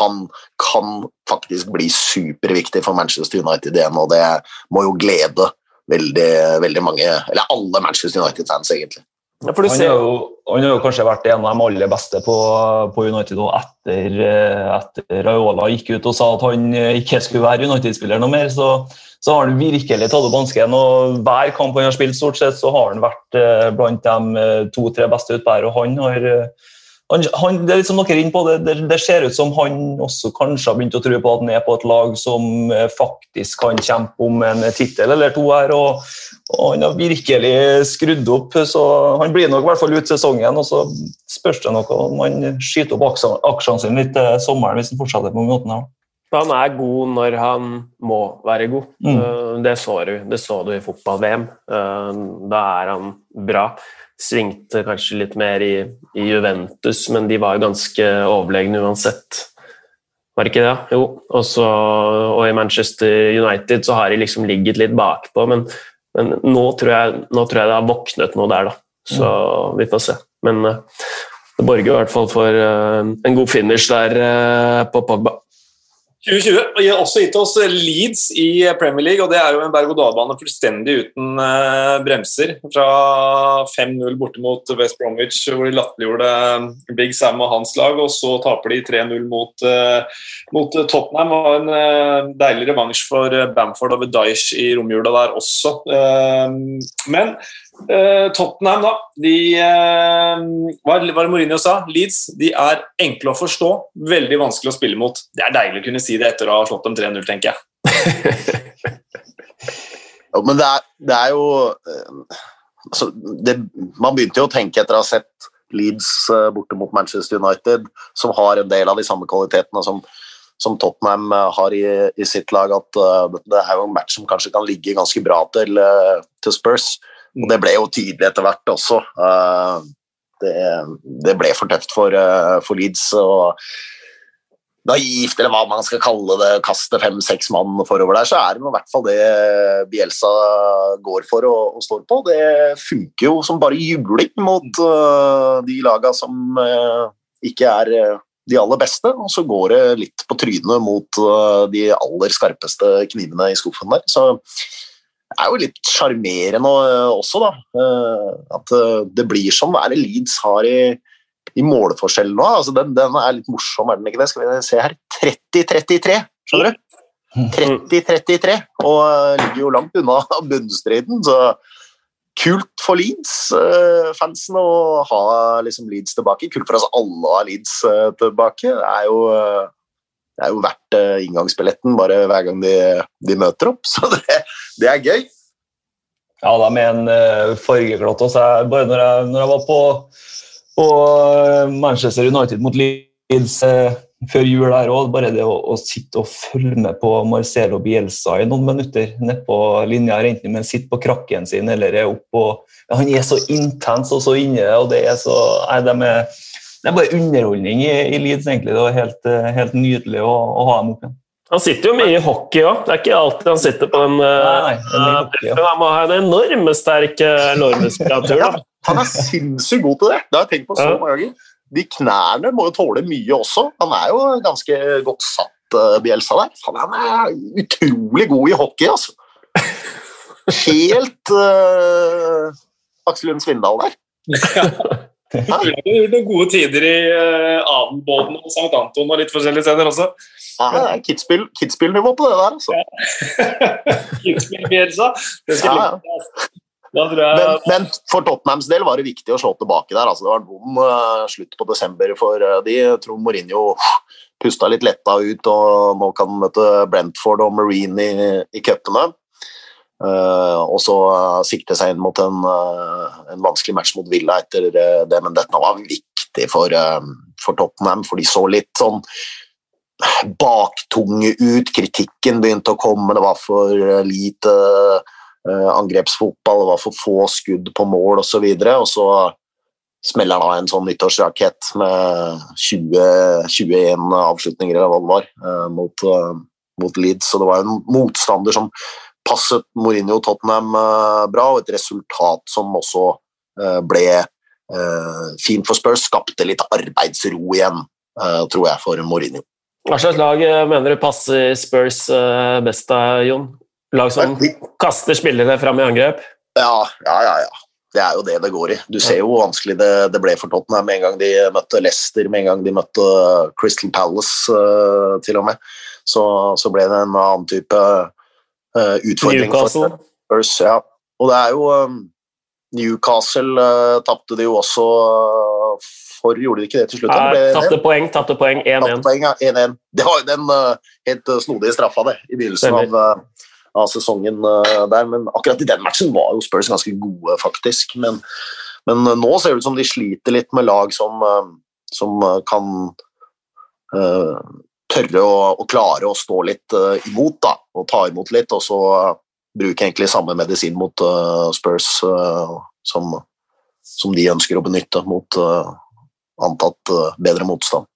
han kan faktisk bli superviktig for Manchester United igjen, og det må jo glede veldig, veldig mange, eller alle Manchester United-fans, egentlig. Ja, han, har jo, han, har jo, kanskje vært en av de aller beste på, på United og etter, etter Raiola gikk ut og sa at han ikke skulle være United-spiller noe mer, så, så, har han virkelig tatt opp hansken. Hver kamp han har spilt, stort sett, så har han vært eh, blant de eh, to-tre beste utbærer. Og han har han, han, det er litt som dere noe inne på det, det, det, ser ut som han også kanskje har begynt å tro på at han er på et lag som eh, faktisk kan kjempe om en tittel eller to her. Og, og, han har virkelig skrudd opp, så han blir nok i hvert fall ut sesongen. Og så spørs det noe om han skyter opp aksjene sine litt til sommeren hvis han fortsetter på måten her. Han er god når han må være god. Mm. Eh, det så du det så du i fotball-VM. Eh, da er han bra svingte kanskje litt mer i, i Juventus, men de var ganske overlegne uansett. Var det ikke det? Jo. Også, og i Manchester United så har de liksom ligget litt bakpå, men, men nå, tror jeg, nå, tror jeg, det har våknet noe der, da. Så mm. vi får se. Men uh, det borger i hvert fall for en god finish der på Pogba. 2020 har også gitt oss Leeds i Premier League, og det er jo en berg-og-dal-bane fullstendig uten uh, bremser. Fra 5-0 borte mot West Bromwich, hvor de latterliggjorde eh, Big Sam og hans lag, og så taper de 3-0 mot, mot, Tottenham. Var en deilig revansj for Bamford over Dyche i romjula der også. men Tottenham, da. De, uh, hva var det Mourinho sa? Leeds de er enkle å forstå, veldig vanskelig å spille mot. Det er deilig å kunne si det etter å ha slått dem 3-0, tenker jeg. jo, men det er, det er jo uh, altså, det, Man begynte jo å tenke etter å ha sett Leeds borte mot Manchester United, som har en del av de samme kvalitetene som, som Tottenham har i, i, sitt lag, at det er jo en match som kanskje kan ligge ganske bra til, til Spurs. Og det ble jo tydelig etter hvert også. Eh, det, det ble for tøft for, eh, for Leeds. og naivt, eller hva man skal kalle det, kaste fem-seks mann forover der, så er det i hvert fall det Bielsa går for og, og, står på. Det funker jo som bare juling mot uh, de laga som ikke er de aller beste, og så går det litt på trynet mot de aller skarpeste knivene i skuffen der. Så er jo litt sjarmerende eh, også, da. Eh, at eh, det blir som hva er det Leeds har i, i målforskjell nå. Altså, den, den, er litt morsom, er den ikke det? Skal vi se her. 30-33, skjønner du? 30-33, og ligger jo langt unna bunnstriden. Så kult for Leeds-fansen å ha liksom Leeds tilbake. Kult for oss alle å ha Leeds tilbake. Det er jo det er jo verdt inngangsbilletten bare hver gang de, de møter opp, så det, det, er gøy. Ja, da, er en uh, fargeklatt også. Bare når jeg, når jeg var på, på, eh, Manchester United mot Leeds uh, før jul her òg, bare det å, å, sitte og følge med på Marcelo Bielsa i noen minutter nedpå linja, enten man sitter på krakken sin eller er oppe og ja, Han er så intens og så inne, og det er så Nei, de er det er bare underholdning i, i Leeds, egentlig. Det var helt, eh, helt nydelig å, å, ha dem opp igjen. Han sitter jo mye i hockey òg. Det er ikke alltid han sitter på den eh, nei, nei. Han må ha en enorm sterk eh, lårmuskulatur. han er sinnssykt god til det! Det har jeg tenkt på så mange ganger. De knærne må jo tåle mye også. Han er jo ganske godt satt, Bjelsa der. Han er utrolig god i hockey, altså. helt uh, Aksel Lund Svindal der. Noen gode tider i uh, Adenbåten og St. Anton og litt forskjellige steder også. Ja, er Kitzbühel-nivå på det der, altså. Ja. Kitzbühel-Bjelsa. Det skal ja, ja. Jeg... Men, men, for Tottenhams del var det viktig å slå tilbake der. Altså, det var en vond uh, slutt på desember for uh, de. Trond tror Mourinho pusta litt letta ut og nå kan møte Brentford og Marine i, i cupene. Uh, og så sikte seg inn mot en, en, vanskelig match mot Villa etter det, men dette var viktig for, for Tottenham, for de så litt sånn baktunge ut. Kritikken begynte å komme, det var for lite angrepsfotball, det var for få skudd på mål osv. Og, og så smeller han av en sånn nyttårsrakett med 20, 21 avslutninger, eller hva det var, mot, mot, Leeds. Så det var en motstander som passet Mourinho og Tottenham bra, og et resultat som også ble fint for Spurs. Skapte litt arbeidsro igjen, tror jeg, for Mourinho. Hva slags lag mener du passer Spurs best, da, Jon? Lag som kaster spillerne fram i angrep? Ja, ja, ja. ja. Det er jo det det går i. Du ser jo hvor vanskelig det, det ble for Tottenham med en gang de møtte Leicester, med en gang de møtte Crystal Palace, til og med. Så, så, ble det en annen type uh, utfordring Newcastle. for Spurs. Ja. Og det er jo um, Newcastle uh, tapte de jo også for, gjorde de ikke det til slutt? Ja, tapte poeng, tapte poeng 1-1. Ja, det var jo den helt snodige straffa, det, i begynnelsen av av sesongen uh, der. Men akkurat i den matchen var jo Spurs ganske gode, faktisk. Men, men uh, nå ser det ut som de sliter litt med lag som, uh, som kan tørre å, å, klare å stå litt imot, da, og ta imot litt, og så bruke egentlig samme medisin mot Spurs som, som, de ønsker å benytte mot antatt bedre motstand.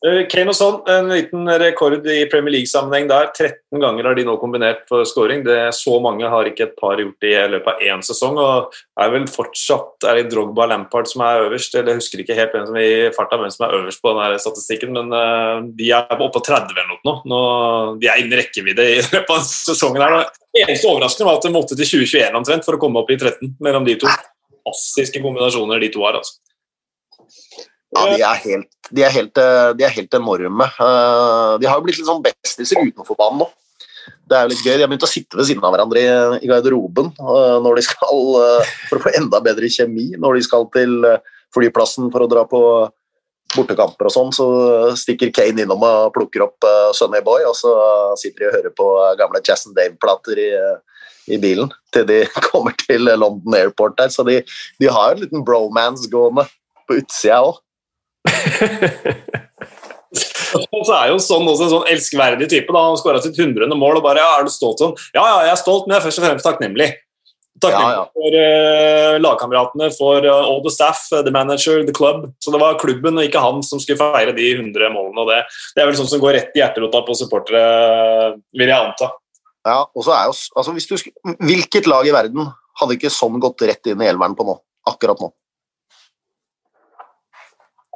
Eh, Kane og Son, en liten rekord i Premier League-sammenheng der. 13 ganger har de nå kombinert for scoring. Det Så mange har ikke et par gjort i løpet av én sesong. og er vel fortsatt er det Drogba Lampard som er øverst. eller Jeg husker ikke helt hvem som er i farta, hvem som er øverst på denne statistikken, men uh, de er oppe på 30 eller noe nå. De er innen rekkevidde i løpet av sesongen. her. Det eneste overraskende var at de måtte til 2021 omtrent for å komme opp i 13 mellom de to. Fantastiske kombinasjoner de to har. altså. Ja, de er helt, de er helt, eh, de er helt enorme. Eh, de har jo blitt litt sånn bestiser utenfor banen nå. Det er jo litt gøy. De har begynt å sitte ved siden av hverandre i, garderoben eh, når de skal, for å få enda bedre kjemi når de skal til flyplassen for å dra på bortekamper og sånn, så stikker Kane innom og plukker opp Sunny Boy, og så sitter de og hører på gamle Jazz and Dave-plater i, i, bilen til de kommer til London Airport der. Så de, de har en liten bromance gående på utsida òg. Så er jo sånn også en sånn elskverdig type. da, Han skåra sitt hundrede mål og bare ja, 'Er du stolt sånn?' Ja, ja, jeg er stolt, men jeg er først og fremst takknemlig. Takknemlig ja, ja. for uh, lagkameratene, for uh, all the staff, uh, the manager, the club. Så det var klubben og ikke han som skulle feire de 100 målene. og Det, det er vel sånn som går rett i hjerterota på supportere, vil jeg anta. Ja, og så er jo, altså hvis du, Hvilket lag i verden hadde ikke sånn gått rett inn i elveren på nå? Akkurat nå?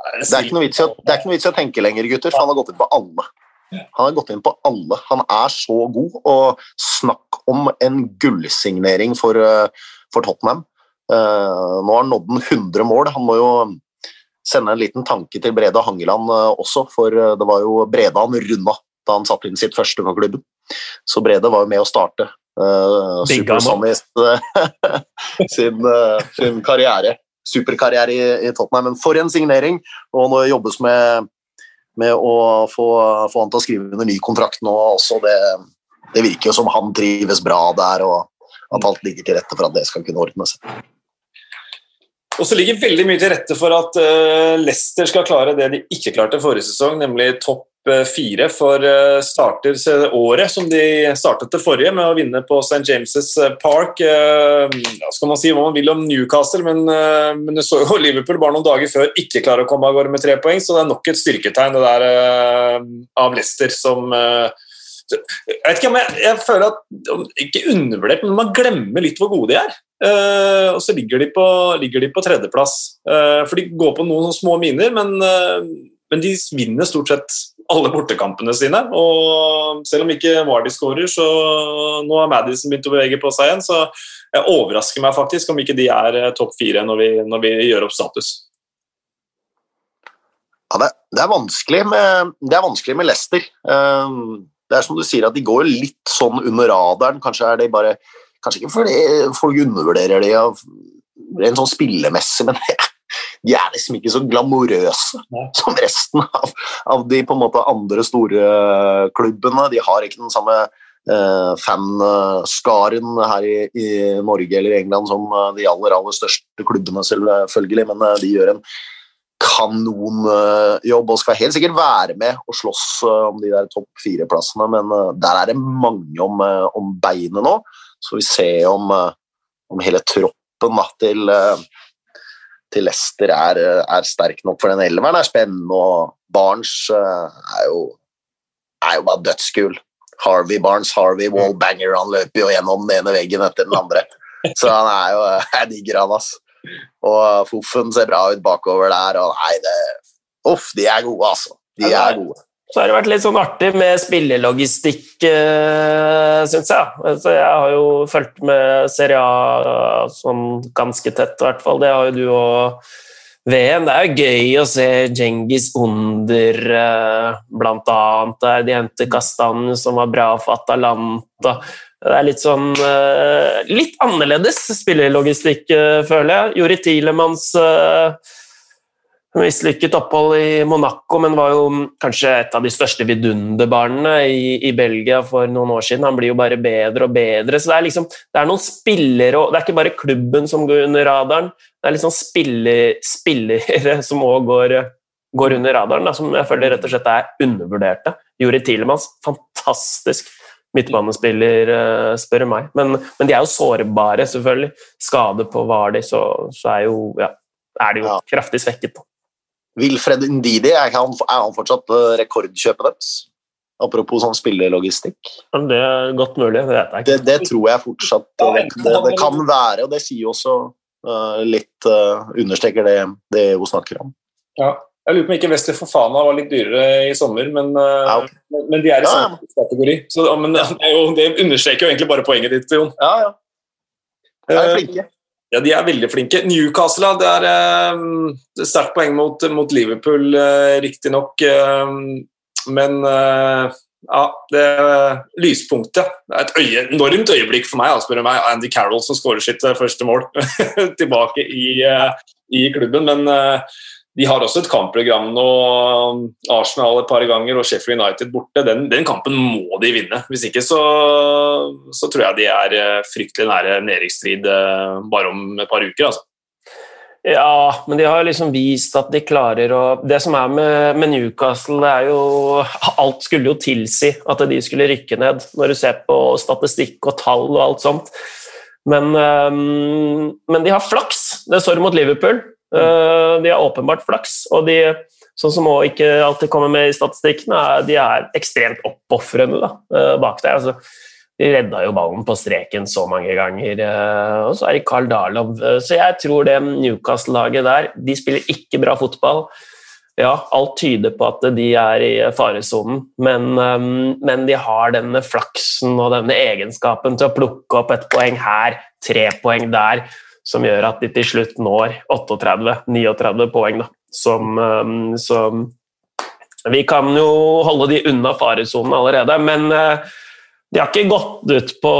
Det er, ikke noe vits i å, tenke lenger, gutter, for han har gått inn på alle. Han har gått inn på alle. Han er så god, og snakk om en gullsignering for, eh, for Tottenham. Uh, nå har han nådd 100 mål. Han må jo sende en liten tanke til Brede Hangeland uh, også, for uh, det var jo Brede han runda da han satte inn sitt første for klubben. Så Brede var jo med å starte uh, sin, sin karriere superkarriere i, i, Tottenham. Men for en signering! Og nå jobbes med, med å få, få, han til å skrive under ny kontrakt nå også. Det, det, virker jo som han trives bra der, og at alt ligger til rette for at det skal kunne ordne seg. Og så ligger veldig mye til rette for at uh, Leicester skal klare det de ikke klarte forrige sesong, nemlig topp Eh, fire for eh, starter året, som de startet det forrige, med å vinne på St. James' eh, Park. Ja, skal man si hva man vil om Newcastle, men, men så jo Liverpool bare noen dager før ikke klarer å komme av gårde med tre poeng, så det er nok et styrketegn det der av Leicester som jeg vet ikke om jeg, jeg føler at Ikke undervurdert, men man glemmer litt hvor gode de er. Uh, og så ligger de på, ligger de på tredjeplass. Uh, for de går på noen små miner, men uh, men de vinner stort sett alle bortekampene sine. Og selv om ikke Vardy skårer, så nå har Madison begynt å bevege på seg igjen. Så jeg overrasker meg faktisk om ikke de er eh, topp fire når vi, når vi gjør opp status. Ja, det, det, er vanskelig med, det er vanskelig med Leicester. Um, det er som du sier, at de går litt sånn under radaren. Kanskje er de bare Kanskje ikke fordi folk undervurderer de av rent sånn spillemessig, men de er liksom ikke så glamorøse som resten av, av, de på en måte andre store klubbene. De har ikke den samme eh, fanskaren her i, i, Norge eller England som eh, de aller, aller største klubbene, selvfølgelig, men uh, de gjør en kanonjobb og skal helt sikkert være med og slåss om de der topp fire-plassene, men der er det mange om, om beinet nå. Så vi ser om, om hele troppen da, til til Leicester er, er, sterk nok for den elveren. er spennende, og Barnes eh, er jo, er jo bare dødskul. Harvey Barnes, Harvey Wallbanger, han løper jo gjennom den ene veggen etter den andre. Så han er jo Jeg digger han, ass. Og Foffen ser bra ut bakover der, og nei, det Uff, de er gode, altså. De er gode. Så har det vært litt sånn artig med spillelogistikk, eh, syns jeg. Så jeg har jo fulgt med Serie A sånn ganske tett, i hvert fall. Det har jo du og VM. Det er jo gøy å se Djengis under, uh, blant annet. Der de henter Kastanj, som var bra for Atalanta. Det er litt sånn Litt annerledes spillelogistikk, føler jeg. Jori Tilemanns mislykket opphold i Monaco, men var jo kanskje et av de største vidunderbarna i, i, Belgia for noen år siden. Han blir jo bare bedre og bedre. Så det er liksom, det er noen spillere og Det er ikke bare klubben som går under radaren, det er liksom spiller, spillere som òg går, går, under radaren, da, som jeg føler rett og slett er undervurderte. Juri Tilemans, fantastisk midtbanespiller, spør spør meg. Men, men, de er jo sårbare, selvfølgelig. Skade på Vardis, så, så er, jo, ja, er de jo kraftig svekket. Da. Wilfred Ndidi, er han, er han fortsatt eh, rekordkjøpet deres? Apropos sånn spillelogistikk. Det er godt mulig, det vet jeg ikke. Det, det tror jeg fortsatt det, det, det, kan være, og det sier også uh, litt uh, Understreker det, det hun snakker om. Ja. Jeg lurer på om ikke Wester Fofana var litt dyrere i sommer, men, uh, ja, okay. men, de er i samme ja, kategori. Så, men det, jo, det, understreker jo egentlig bare poenget ditt, Jon. Ja, ja. De er flinke. Ja, de er veldig flinke. Newcastle det er eh, sterkt poeng mot, mot Liverpool, eh, riktignok. Eh, men eh, ja, det lyspunktet Det er et øye, enormt øyeblikk for meg, spør du meg. Andy Carroll som skårer sitt eh, første mål tilbake i, eh, i, klubben. Men eh, de har også et kampprogram nå. Arsenal et par ganger og Sheffield United borte. Den, den kampen må de vinne. Hvis ikke så, så, tror jeg de er eh, fryktelig nære nedrykksstrid eh, bare om et par uker. altså. Ja, men de har liksom vist at de klarer å Det som er med, med, Newcastle, det er jo Alt skulle jo tilsi at de skulle rykke ned, når du ser på statistikk og tall og alt sånt. Men, um, men de har flaks. Det står mot Liverpool. Eh, de har åpenbart flaks, og de sånn som også ikke alltid kommer med i statistikkene, de er ekstremt oppofrende eh, bak der. Altså, de redda jo ballen på streken så mange ganger. Eh, og så er det Carl Darlov. Så jeg tror det Newcastle-laget der De spiller ikke bra fotball. Ja, alt tyder på at de er i faresonen, men, men de har denne flaksen og denne egenskapen til å plukke opp et poeng her, tre poeng der som gjør at de til slutt når 38-39 poeng. Da. Som, um, som, Vi kan jo holde de unna faresonen allerede, men uh, de har ikke gått ut på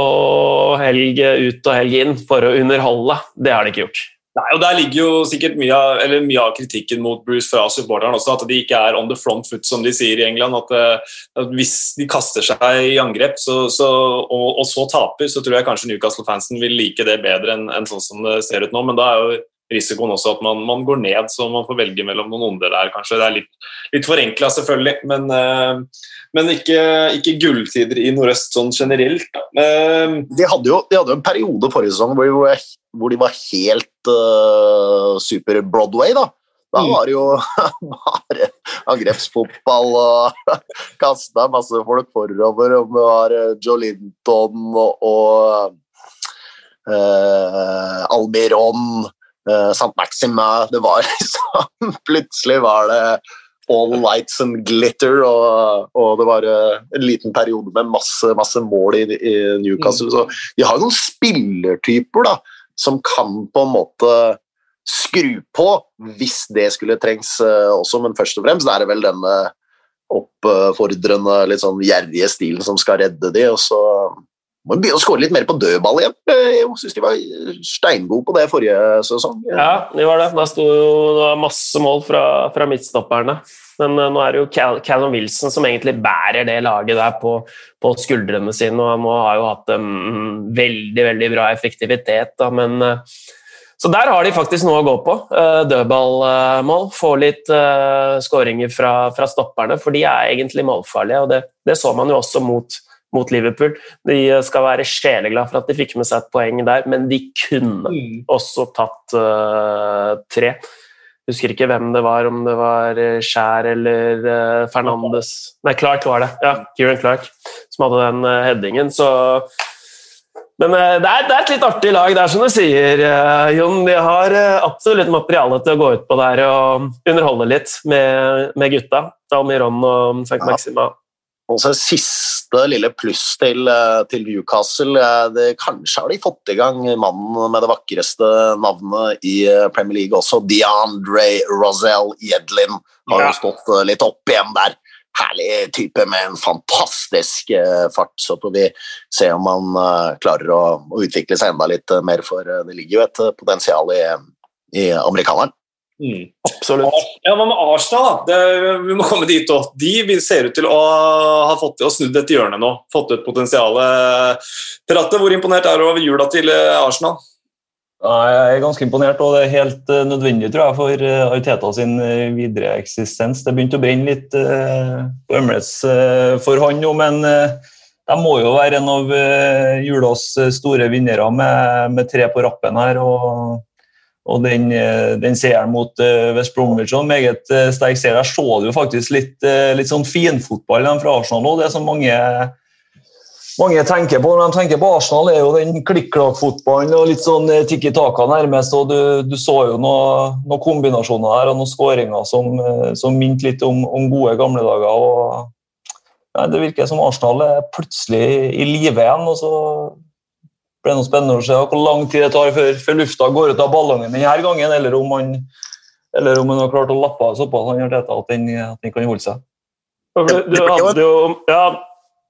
helg ut og helg inn for å underholde. Det har de ikke gjort. Nei, og Der ligger jo sikkert mye av, mye av, kritikken mot Bruce fra supporteren også, at de ikke er on the front foot, som de sier i England. At, eh, at Hvis de kaster seg i angrep så, så, og, og, så taper, så tror jeg kanskje Newcastle-fansen vil like det bedre enn en sånn som det ser ut nå. Men da er jo risikoen også at man, man, går ned, så man får velge mellom noen onder der, kanskje. Det er litt, litt forenkla, selvfølgelig, men, uh, men ikke, ikke, gulltider i nordøst sånn generelt. Uh, de, hadde jo, de hadde jo en periode forrige sesong hvor hvor de var helt uh, super Broadway, da. Da mm. var det jo bare angrepsfotball og kasta masse folk forover. Om det var Joe Linton og, og Almiron uh, eh, St. Maxima Det var liksom Plutselig var det all lights and glitter, og, og det var uh, en liten periode med masse, masse mål i, i Newcastle. Mm. Så de har noen spillertyper da, som kan på en måte skru på hvis det skulle trengs uh, også, men først og fremst er det vel denne oppfordrende, litt sånn gjerrige stilen som skal redde de, og så må begynne å skåre litt mer på dødball igjen. Jeg syns de var steingode på det forrige sesong. Ja, de var det. Da sto jo masse mål fra, fra midtstopperne. Men uh, nå er det jo Cal Callum Wilson som egentlig bærer det laget der på, på skuldrene sine, og han har jo hatt en veldig, veldig bra effektivitet, da, men uh, så der har de faktisk noe å gå på. Dødballmål. Få litt skåringer fra, fra, stopperne, for de er egentlig målfarlige. og Det, det så man jo også mot, mot, Liverpool. De skal være sjeleglade for at de fikk med seg et poeng der, men de kunne mm. også tatt uh, tre. Husker ikke hvem det var, om det var Skjær eller Fernandes Nei, Clark var det. Ja, Kieran Clark som hadde den headingen. Så men uh, det, er, det, er, et litt artig lag, det er som du sier, uh, Jon. De har uh, absolutt materiale til å gå ut på der og underholde litt med, med gutta. Almiron og St. Ja. Maxima. Og så siste lille pluss til, til Newcastle. Det, kanskje har de fått i gang mannen med det vakreste navnet i Premier League også. DeAndre Rosell Jedlin har ja. jo stått litt opp igjen der herlig type med en fantastisk fart. Så får vi se om han klarer å, å, utvikle seg enda litt mer, for det ligger jo et potensial i, i amerikaneren. Mm. Absolutt. Ja, Hva med Arsenal? da? Det, vi må komme dit også. De ser ut til å ha fått å snudd et hjørne nå. Fått ut potensialet. Pratte, hvor imponert er du over jula til Arsenal? Jeg er ganske imponert, og det er helt uh, nødvendig tror jeg, for uh, Ariteta sin videre eksistens. Det begynte å brenne litt på Emirates for han nå, men de må jo være en av julas store vinnere med, med, tre på rappen her. og, og den, den seieren mot West Bromwich og meget sterk seier. Jeg så jo faktisk litt, litt sånn finfotball fra Arsenal òg. Det som mange mange tenker på når de tenker på Arsenal, er jo den klikk-klakk-fotballen og litt sånn eh, tikki taka nærmest. og Du, du så jo noen noe kombinasjoner her og noen skåringer som, eh, som minte litt om, om, gode gamle dager. og ja, Det virker som Arsenal er plutselig i live igjen. og så blir det noe spennende å se hvor lang tid det tar før, før lufta går ut av ballongen denne gangen, eller om man, eller om han har klart å lappe av såpass at den, at den kan holde seg. Du, du hadde jo, ja,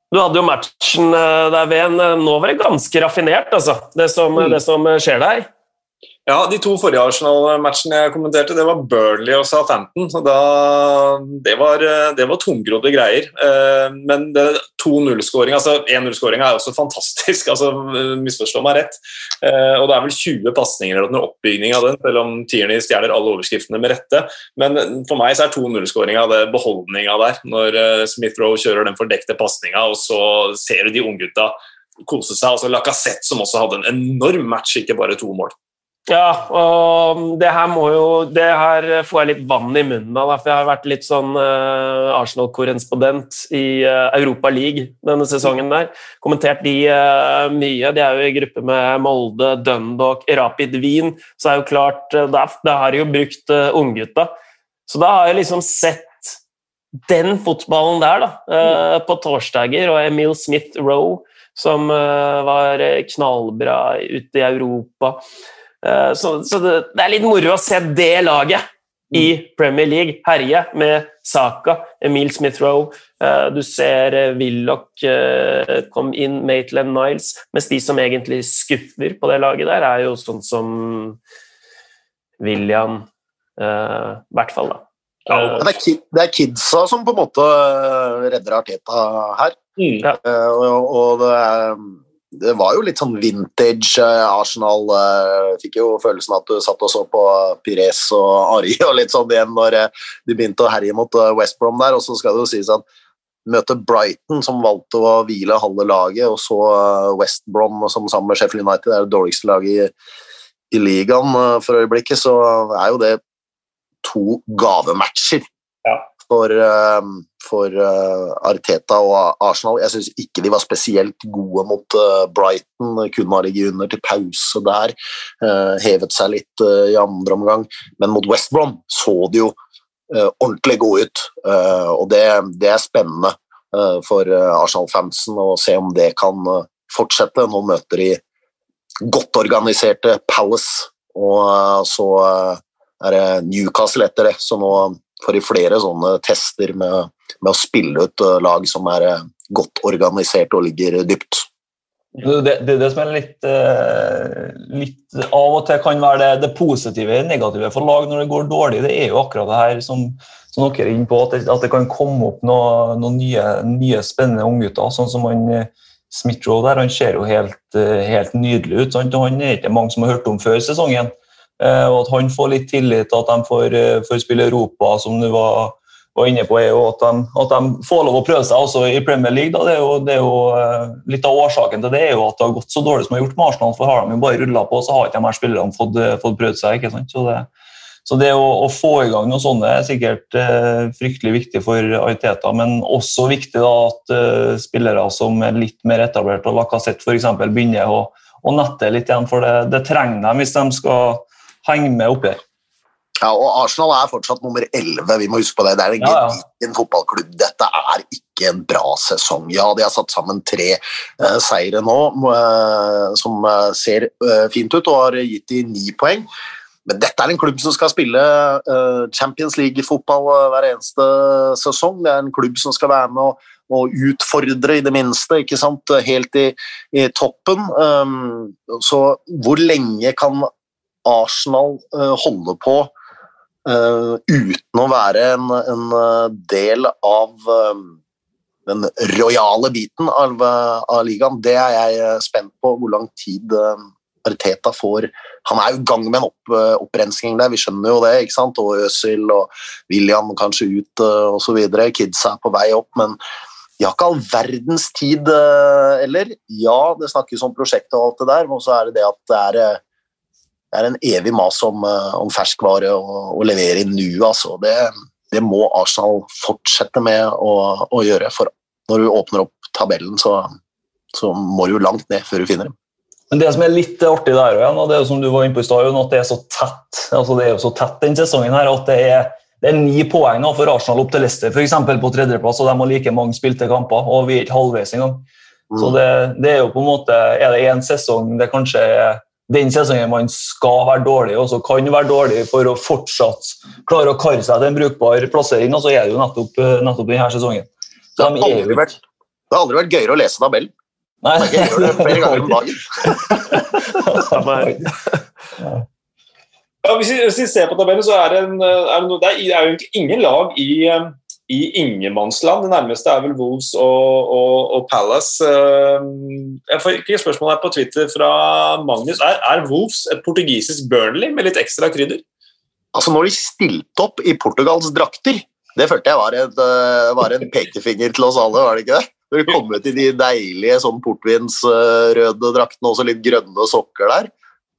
du hadde jo matchen eh, der ved en eh, Nå var det ganske raffinert, altså, det som, mm. det som skjer der. Ja, De to forrige Arsenal-matchene jeg kommenterte, det var Burnley og Southampton. og da, Det var, det var tungrodde greier. Eh, men 2-0-skåringa altså 1-0-skåring er også fantastisk. altså Misforstå meg rett. Eh, og Det er vel 20 pasninger eller oppbygning av den, selv om Tierney stjeler alle overskriftene med rette. Men for meg så er 2-0-skåringa beholdninga der, når eh, Smith-Roe kjører den fordekte pasninga, og så ser du de unggutta kose seg. altså Lacassette, som også hadde en enorm match, ikke bare to mål. Ja, og det her må jo Det her får jeg litt vann i munnen av, for jeg har vært litt sånn uh, Arsenal-korrespondent i uh, Europa League denne sesongen der. Kommentert de uh, mye. De er jo i gruppe med Molde, Dundalk, Rapid Wien. Så er jo klart Da, da har de jo brukt unggutta. Så da har jeg liksom sett den fotballen der, da, på torsdager, og Emil Smith Roe, som var knallbra ute i Europa. Eh, så, så det, det, er litt moro å se det laget i mm. Premier League herje med Saka, Emil Smith-Roe. Eh, du ser eh, Willoch kom inn, Maitland Niles. Mens de som egentlig skuffer på det laget der, er jo sånn som William I hvert fall, da. Ja, det, er kid, det, er kidsa som på en måte redder Arteta her. Mm. Ja. Og, og det er det var jo litt sånn vintage eh, Arsenal. Eh, fikk jo følelsen at du satt og så på Pires og Ari og litt sånn igjen når eh, de begynte å herje mot West Brom der. Og så skal det jo sies at møte Brighton, som valgte å hvile halve laget, og så West Brom, som sammen med Sheffield United er det dårligste laget i, i ligaen for øyeblikket, så er jo det to gavematcher. Ja for, ehm, for uh, Arteta og Arsenal. Jeg syns ikke de var spesielt gode mot uh, Brighton. Kunne ha ligget under til pause der. Uh, hevet seg litt i andre omgang. Men mot West Brom så de jo ordentlig gode ut. og det, det er spennende for Arsenal-fansen å se om det kan fortsette. Nå møter de godt organiserte Palace, og så er det Newcastle etter det. Så nå får de flere sånne tester med, med å spille ut lag som er godt organisert og ligger dypt. Det, det, det som er litt, eh, litt, Av og til kan være det, det positive og negative for lag når det går dårlig, det er jo akkurat det her som, som dere er inne på, at det, at det kan komme opp noen, noe nye, nye, spennende unggutter. Sånn som han eh, Smith-Roe der, han ser jo helt, eh, helt nydelig ut. Sant? Han er ikke mange som har hørt om før sesongen. Og At han får litt tillit, at de får, får spille Europa, som du var var inne på, er jo at de, at de, får lov å prøve seg også i Premier League. Det er jo, det er jo uh, Litt av årsaken til det er jo at det har gått så dårlig som det har gjort med Arsenal. for Har de jo bare rulla på, så har ikke de her spillerne fått, eh, fått prøvd seg. ikke sant? Så det, så det å, å, få i gang noe sånt er sikkert eh, fryktelig viktig for Ariteta, men også viktig da at uh, spillere som er litt mer etablerte, og Lacassette f.eks., begynner å, å nette litt igjen. For det, det trenger de hvis de skal henge med oppi her. Ja, og Arsenal er fortsatt nummer 11, vi må huske på det. Det er en ja, ja. fotballklubb. Dette er ikke en bra sesong. Ja, de har satt sammen tre uh, seire nå uh, som uh, ser fint ut, og har gitt de ni poeng. Men dette er en klubb som skal spille Champions League-fotball hver eneste sesong. Det er en klubb som skal være med å, og utfordre, i det minste, ikke sant? helt i, i toppen. Um, så hvor lenge kan Arsenal holde på Uh, uten å være en, en eh, del av den rojale biten av, av, ligaen. Det er jeg spent på, hvor lang tid Arteta får. Han er jo i gang med en opp, opprensking der, vi skjønner jo det. ikke sant? Og Øzil og William kanskje ut osv. Kidsa er på vei opp, men de har ikke all verdens tid heller. Ja, det snakkes om prosjektet og alt det der, men så er det det at det er det er en evig mas om, eh, om ferskvare og, og levere i nuet. Altså. Det, det, må Arsenal fortsette med å, å, gjøre. For når du åpner opp tabellen, så, så må du jo langt ned før du finner dem. Men Det som er litt artig der, og det er som du var inne på i stad, at det er så tett altså det er jo så tett den sesongen her, at det er, det er ni poeng for Arsenal opp til Leicester eksempel på tredjeplass, og de har like mange spilte kamper. og Vi er ikke halvveis engang. Mm. Så det, det, er jo på en måte, er det én sesong det kanskje er den sesongen man skal være dårlig, og så kan være dårlig for å fortsatt klare å karre seg til en brukbar plassering, og så er det jo nettopp, eh, nettopp denne sesongen. Det har, aldri vært, det har aldri vært gøyere å lese tabellen. Nei. Jeg gjør det flere ganger om dagen. ja, hvis, vi, hvis, vi, ser på tabellen, så er det, en, er det, det er jo egentlig ingen lag i eh, i ingenmannsland. Det nærmeste er vel Wolves og, og, og, Palace. Ehm, jeg får ikke spørsmål her på Twitter fra Magnus. Er, er Wolves et portugisisk Burnley med litt ekstra krydder? Altså Når de stilte opp i Portugals drakter, det følte jeg var, et, eh, var en pekefinger til oss alle, var det ikke det? Når de kom ut i de deilige sånn portvinsrøde draktene, også litt grønne sokker der,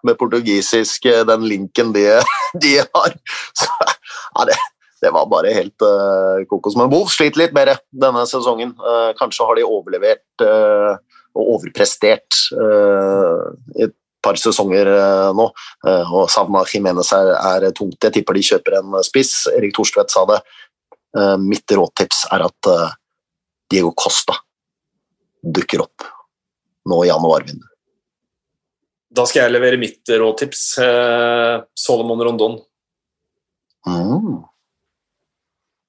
med portugisisk, eh, den linken de, de har. Så, ja, det, det var bare helt uh, kokos. Men Wolf sliter litt mer denne sesongen. Uh, kanskje har de overlevert uh, og overprestert i et par sesonger nå. og Savna Jimenez er, er, tungt. Jeg tipper de kjøper en spiss. Erik Thorstvedt sa det. mitt rådtips er at Diego Costa dukker opp nå i januarvinduet. Da skal jeg levere mitt rådtips. Solomon Rondon. Mm.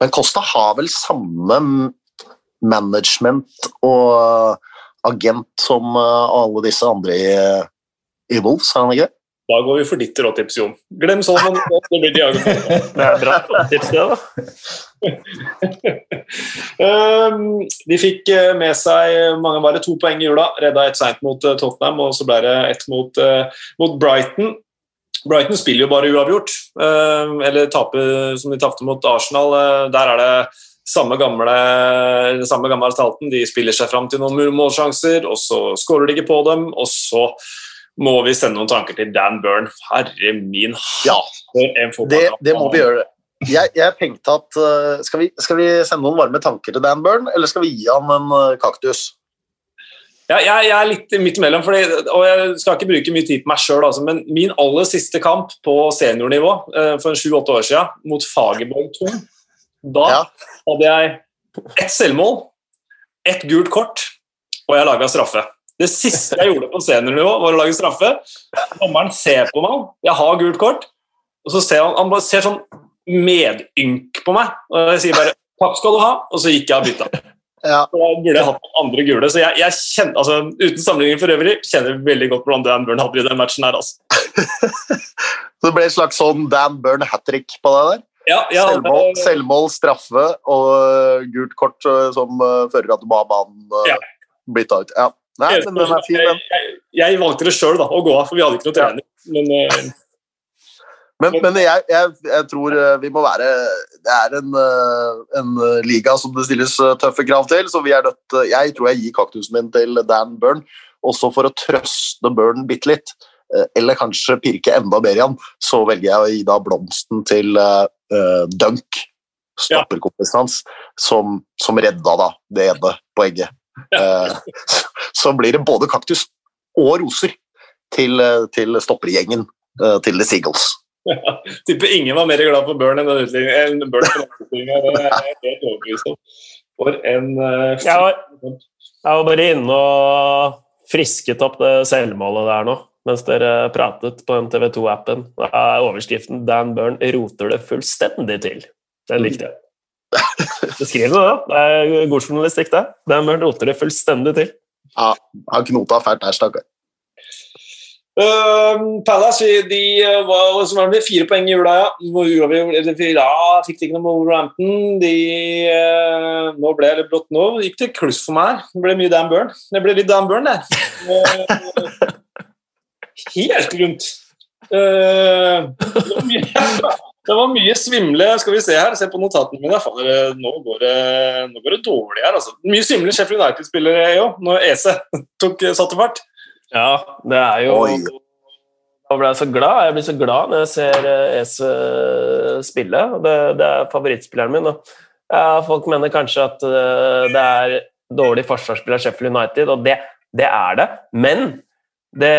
Men Costa har vel samme management og agent som eh, alle disse andre i, i Wolves, er han ikke det? Da går vi for ditt råtips, Jon. Glem sånn, det blir Diago. Det er bra tips, det, da. Ehm, de fikk eh, med seg mange bare to poeng i jula. Redda ett seint mot eh, Tottenham, og så ble det ett mot, mot Brighton. Brighton spiller jo bare uavgjort, eh, eller taper som de tapte mot Arsenal. Eh, der er det samme gamle, samme gamle talten. De spiller seg fram til noen målsjanser, og så skårer de ikke på dem. Og så må vi sende noen tanker til Dan Burn. Herre min Ja, det, det, må vi gjøre. Jeg, jeg tenkte at uh, skal, vi, skal, vi, sende noen varme tanker til Dan Burn, eller skal vi gi han en kaktus? Ja, jeg, jeg, er litt midt imellom, fordi, og jeg skal ikke bruke mye tid på meg sjøl, altså, men min aller siste kamp på seniornivå uh, for sju-åtte år siden, mot Fagerborg 2, da ja. hadde jeg ett selvmål, ett gult kort, og jeg laga straffe. Det siste jeg gjorde på seniornivå, var å lage straffe. Dommeren ser på meg, jeg har gult kort, og så ser han, han ser sånn medynk på meg. Og jeg sier bare 'takk skal du ha', og så gikk jeg og bytta. Ja. Da burde jeg hatt andre gule. Så jeg, jeg kjenner, altså, uten sammenligning for øvrig, kjenner veldig godt hvordan Dan Burn hadde i den matchen her. Altså. så det ble et slags sånn Dan Burn hat trick på deg der? Ja, ja, selvmål, selvmål, straffe og uh, gult kort uh, som uh, fører at du må ha banen uh, ja. bytta ut. Ja. Nei, men den er fin, den. Jeg, jeg, jeg valgte det sjøl å gå av, for vi hadde ikke noe trening. Men, men, men jeg, jeg, jeg, tror eh, vi må være Det er en, eh, en, liga som det stilles eh, tøffe krav til, så vi er nødt Jeg tror jeg gir kaktusen min til Dan Burn, også for å trøste Burn bitte litt. Eller kanskje pirke enda mer i han, så velger jeg å gi da blomsten til uh, Dunk, stopperkompisen hans, som, som, redda da det ene poenget. Uh, så blir det både kaktus og roser til, til stoppergjengen uh, til The Seagulls. Tipper ingen var mer glad for Børn enn den utstillingen. Det er jeg helt overbevist om. For en uh, jeg, var, jeg var bare inne og frisket opp det selvmålet der nå, mens dere pratet på den TV 2-appen. Da er overskriften 'Dan Burn roter det fullstendig til'. Den likte jeg. Beskriv det, da. Det er god journalistikk, det. Dan Burn roter det fullstendig til. Ja, han knota fælt der, stakkar. Uh, Palace de uh, var, så var det fire poeng i jula, ja. Ja fikk ikke noe med Wolverhampton. De, uh, nå ble det brått nå. Det gikk til kluss for meg. Det ble mye Dan Burn. Det ble litt Dan Burn, det. helt rundt. Mye, det, var mye, svimle Skal vi se her, se på notatene mine. Fader, nå, går det, nå går det dårlig her. Altså. Mye svimle Sheffield United-spillere òg, når Ese tok, satte fart. Ja, det er jo Oi. Da ble jeg så glad. Jeg blir så glad når jeg ser eh, Ese spille. Det, det er favorittspilleren min. Ja, folk mener kanskje at eh, det er dårlig forsvarsspiller Sheffield United, og det, det er det. Men det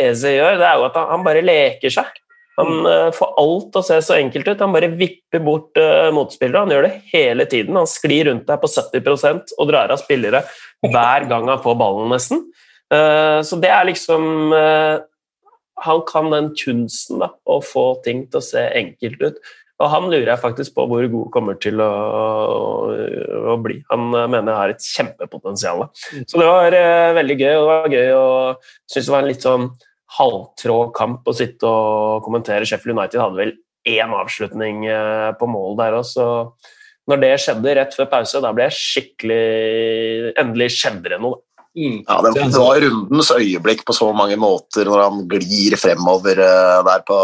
Eze gjør, det er jo at han, bare leker seg. Han uh, får alt å se så enkelt ut. Han bare vipper bort motspillere. Han gjør det hele tiden. Han sklir rundt deg på 70 og drar av spillere hver gang han får ballen, nesten. Eh, så det er liksom eh, Han kan den kunsten da, å få ting til å se enkelt ut. Og han lurer jeg faktisk på hvor god kommer til å, å, bli. Han eh, mener jeg har et kjempepotensial. Så det var veldig gøy. og Det var gøy å synes det var en litt sånn halvtrå kamp å sitte og kommentere. Sheffield United hadde vel én avslutning på mål der òg, så når det skjedde rett før pause, da ble jeg skikkelig Endelig skjedde det noe. Mm. Ja, det, det, var rundens øyeblikk på så mange måter når han glir fremover uh, der på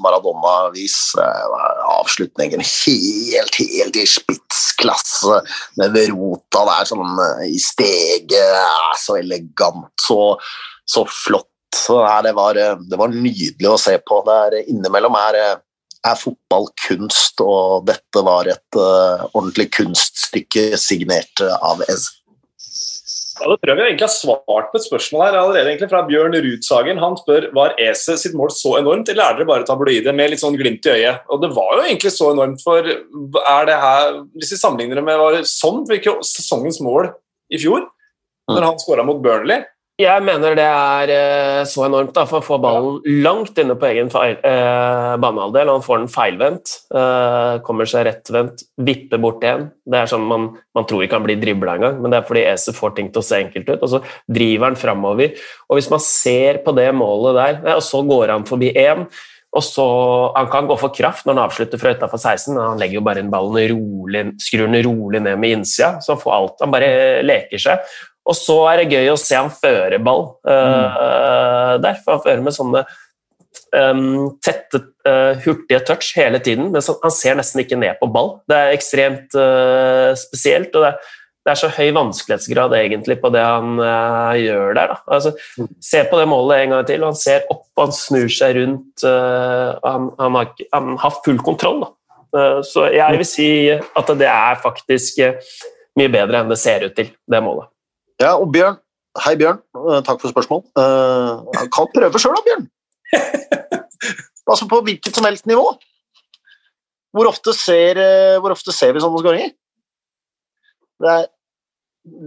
Maradona-vis. Uh, avslutningen helt, helt i spitsklasse med Verota der sånn uh, i steget. Uh, så elegant, så, så flott. Så, det, var, det, var, nydelig å se på. Der innimellom er, er fotball kunst, og dette var et ordentlig kunststykke signert av Ez. Ja, da tror jeg vi egentlig har svart på et spørsmål her allerede egentlig fra Bjørn Rudsagen. Han spør var ESE sitt mål så enormt, eller er dere bare tabloide med litt sånn glimt i øyet? Og det var jo egentlig så enormt, for er det her Hvis vi sammenligner det med var det sånn virker jo sesongens mål i fjor, når han skåra mot Burnley. Jeg mener det er eh, så enormt da, for å få ballen langt inne på egen feil, eh, banehalvdel. Han får den feilvendt, eh, kommer seg rettvendt, vipper bort igjen. Det er sånn Man, man tror ikke han blir dribla engang, men det er fordi ESE får ting til å se enkelt ut. og Så driver han framover. Og hvis man ser på det målet der, og så går han forbi én og så, Han kan gå for kraft når han avslutter fra utafor 16, men han legger jo bare inn ballen rolig, skrur den rolig ned med innsida, så han får alt. Han bare leker seg. Og så er det gøy å se han føre ball uh, der, for han fører med sånne um, tette, uh, hurtige touch hele tiden, men han ser nesten ikke ned på ball. Det er ekstremt uh, spesielt. og det er, det er, så høy vanskelighetsgrad egentlig på det han gjør der. Altså, mm. se på det målet en gang til. Han ser opp, han snur seg rundt. Han, han, har, han, har, full kontroll. så jeg vil si at det er faktisk mye bedre enn det ser ut til, det målet. Ja, og Bjørn, Hei, Bjørn. Takk for spørsmål. Uh, kan prøve sjøl da, Bjørn. altså på hvilket som helst nivå. Hvor ofte ser, hvor ofte ser vi sånne skåringer? Det,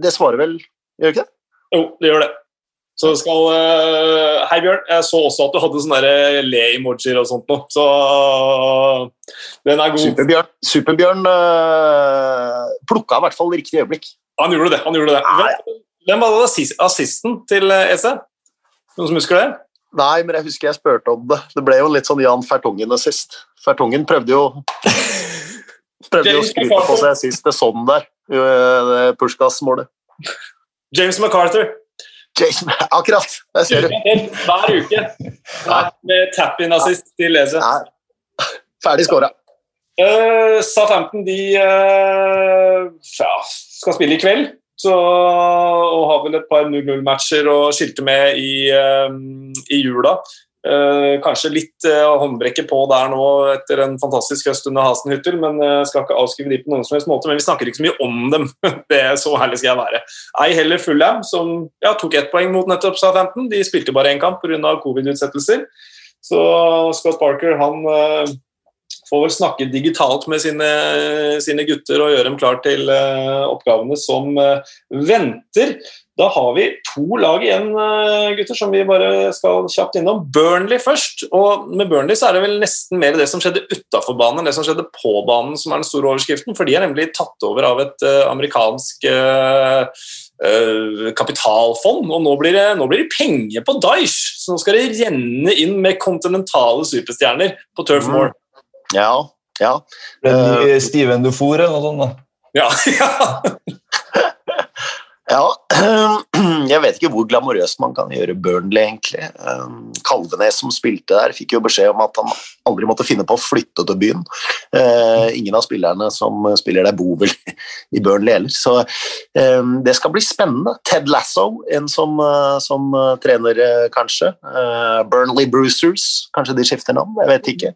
det, svarer vel Gjør ikke det? Jo, det gjør det. Så skal uh, Hei, Bjørn. Jeg så også at du hadde sånne le-emojier og sånt noe, så den er god. Superbjørn, Superbjørn uh, plukka i hvert fall riktig øyeblikk. Han gjorde det. han gjorde det. Hvem var det assisten til EC? Eh, Noen som husker det? Nei, men jeg husker jeg spurte om det. Det ble jo litt sånn Jan Fertungen sist. Fertungen prøvde jo prøvde jo å skryte på seg sist det sånn der, det Pushkas-målet. James MacArthur. James, akkurat! Der ser du. Hver uke. Med tap-in-assist til ESE. Ferdig skåra. Uh, Southampton de uh, ja, skal spille i kveld. Så, og har vel et par 0-0-matcher å skilte med i, um, i jula. Uh, kanskje litt uh, håndbrekke på der nå etter en fantastisk høst under Hasenhyttel, men uh, skal ikke avskrive de på noen som helst måte. Men vi snakker ikke så mye om dem. det er Så herlig skal jeg være. Ei heller Fulham, som ja, tok ett poeng mot nettopp Southampton. De spilte bare én kamp pga. covid-utsettelser. Så Scott Parker han uh, får vel snakke digitalt med sine, sine, gutter og gjøre dem klar til oppgavene som venter. Da har vi to lag igjen, uh, gutter, som vi bare skal kjapt innom. Burnley først. og Med Burnley så er det vel nesten mer det som skjedde utafor banen enn det som skjedde på banen, som er den store overskriften. For de er nemlig tatt over av et uh, amerikansk uh, uh, kapitalfond. Og nå blir, det, nå blir, det, penger på Daesh, så nå skal det renne inn med kontinentale superstjerner på Turf Moor. Mm. Ja, ja. Steven Dufour eller noe sånt? da. Ja, ja. Ja, jeg vet ikke hvor glamorøst man kan gjøre Burnley, egentlig. Um, Kalvenes, som spilte der, fikk jo beskjed om at han aldri måtte finne på å flytte til byen. Uh, ingen av spillerne som spiller der, bor vel i Burnley heller. Så um, det skal bli spennende. Ted Lasso, en som, uh, som uh, trener, kanskje. Burnley Brucers, kanskje de skifter navn, jeg vet ikke.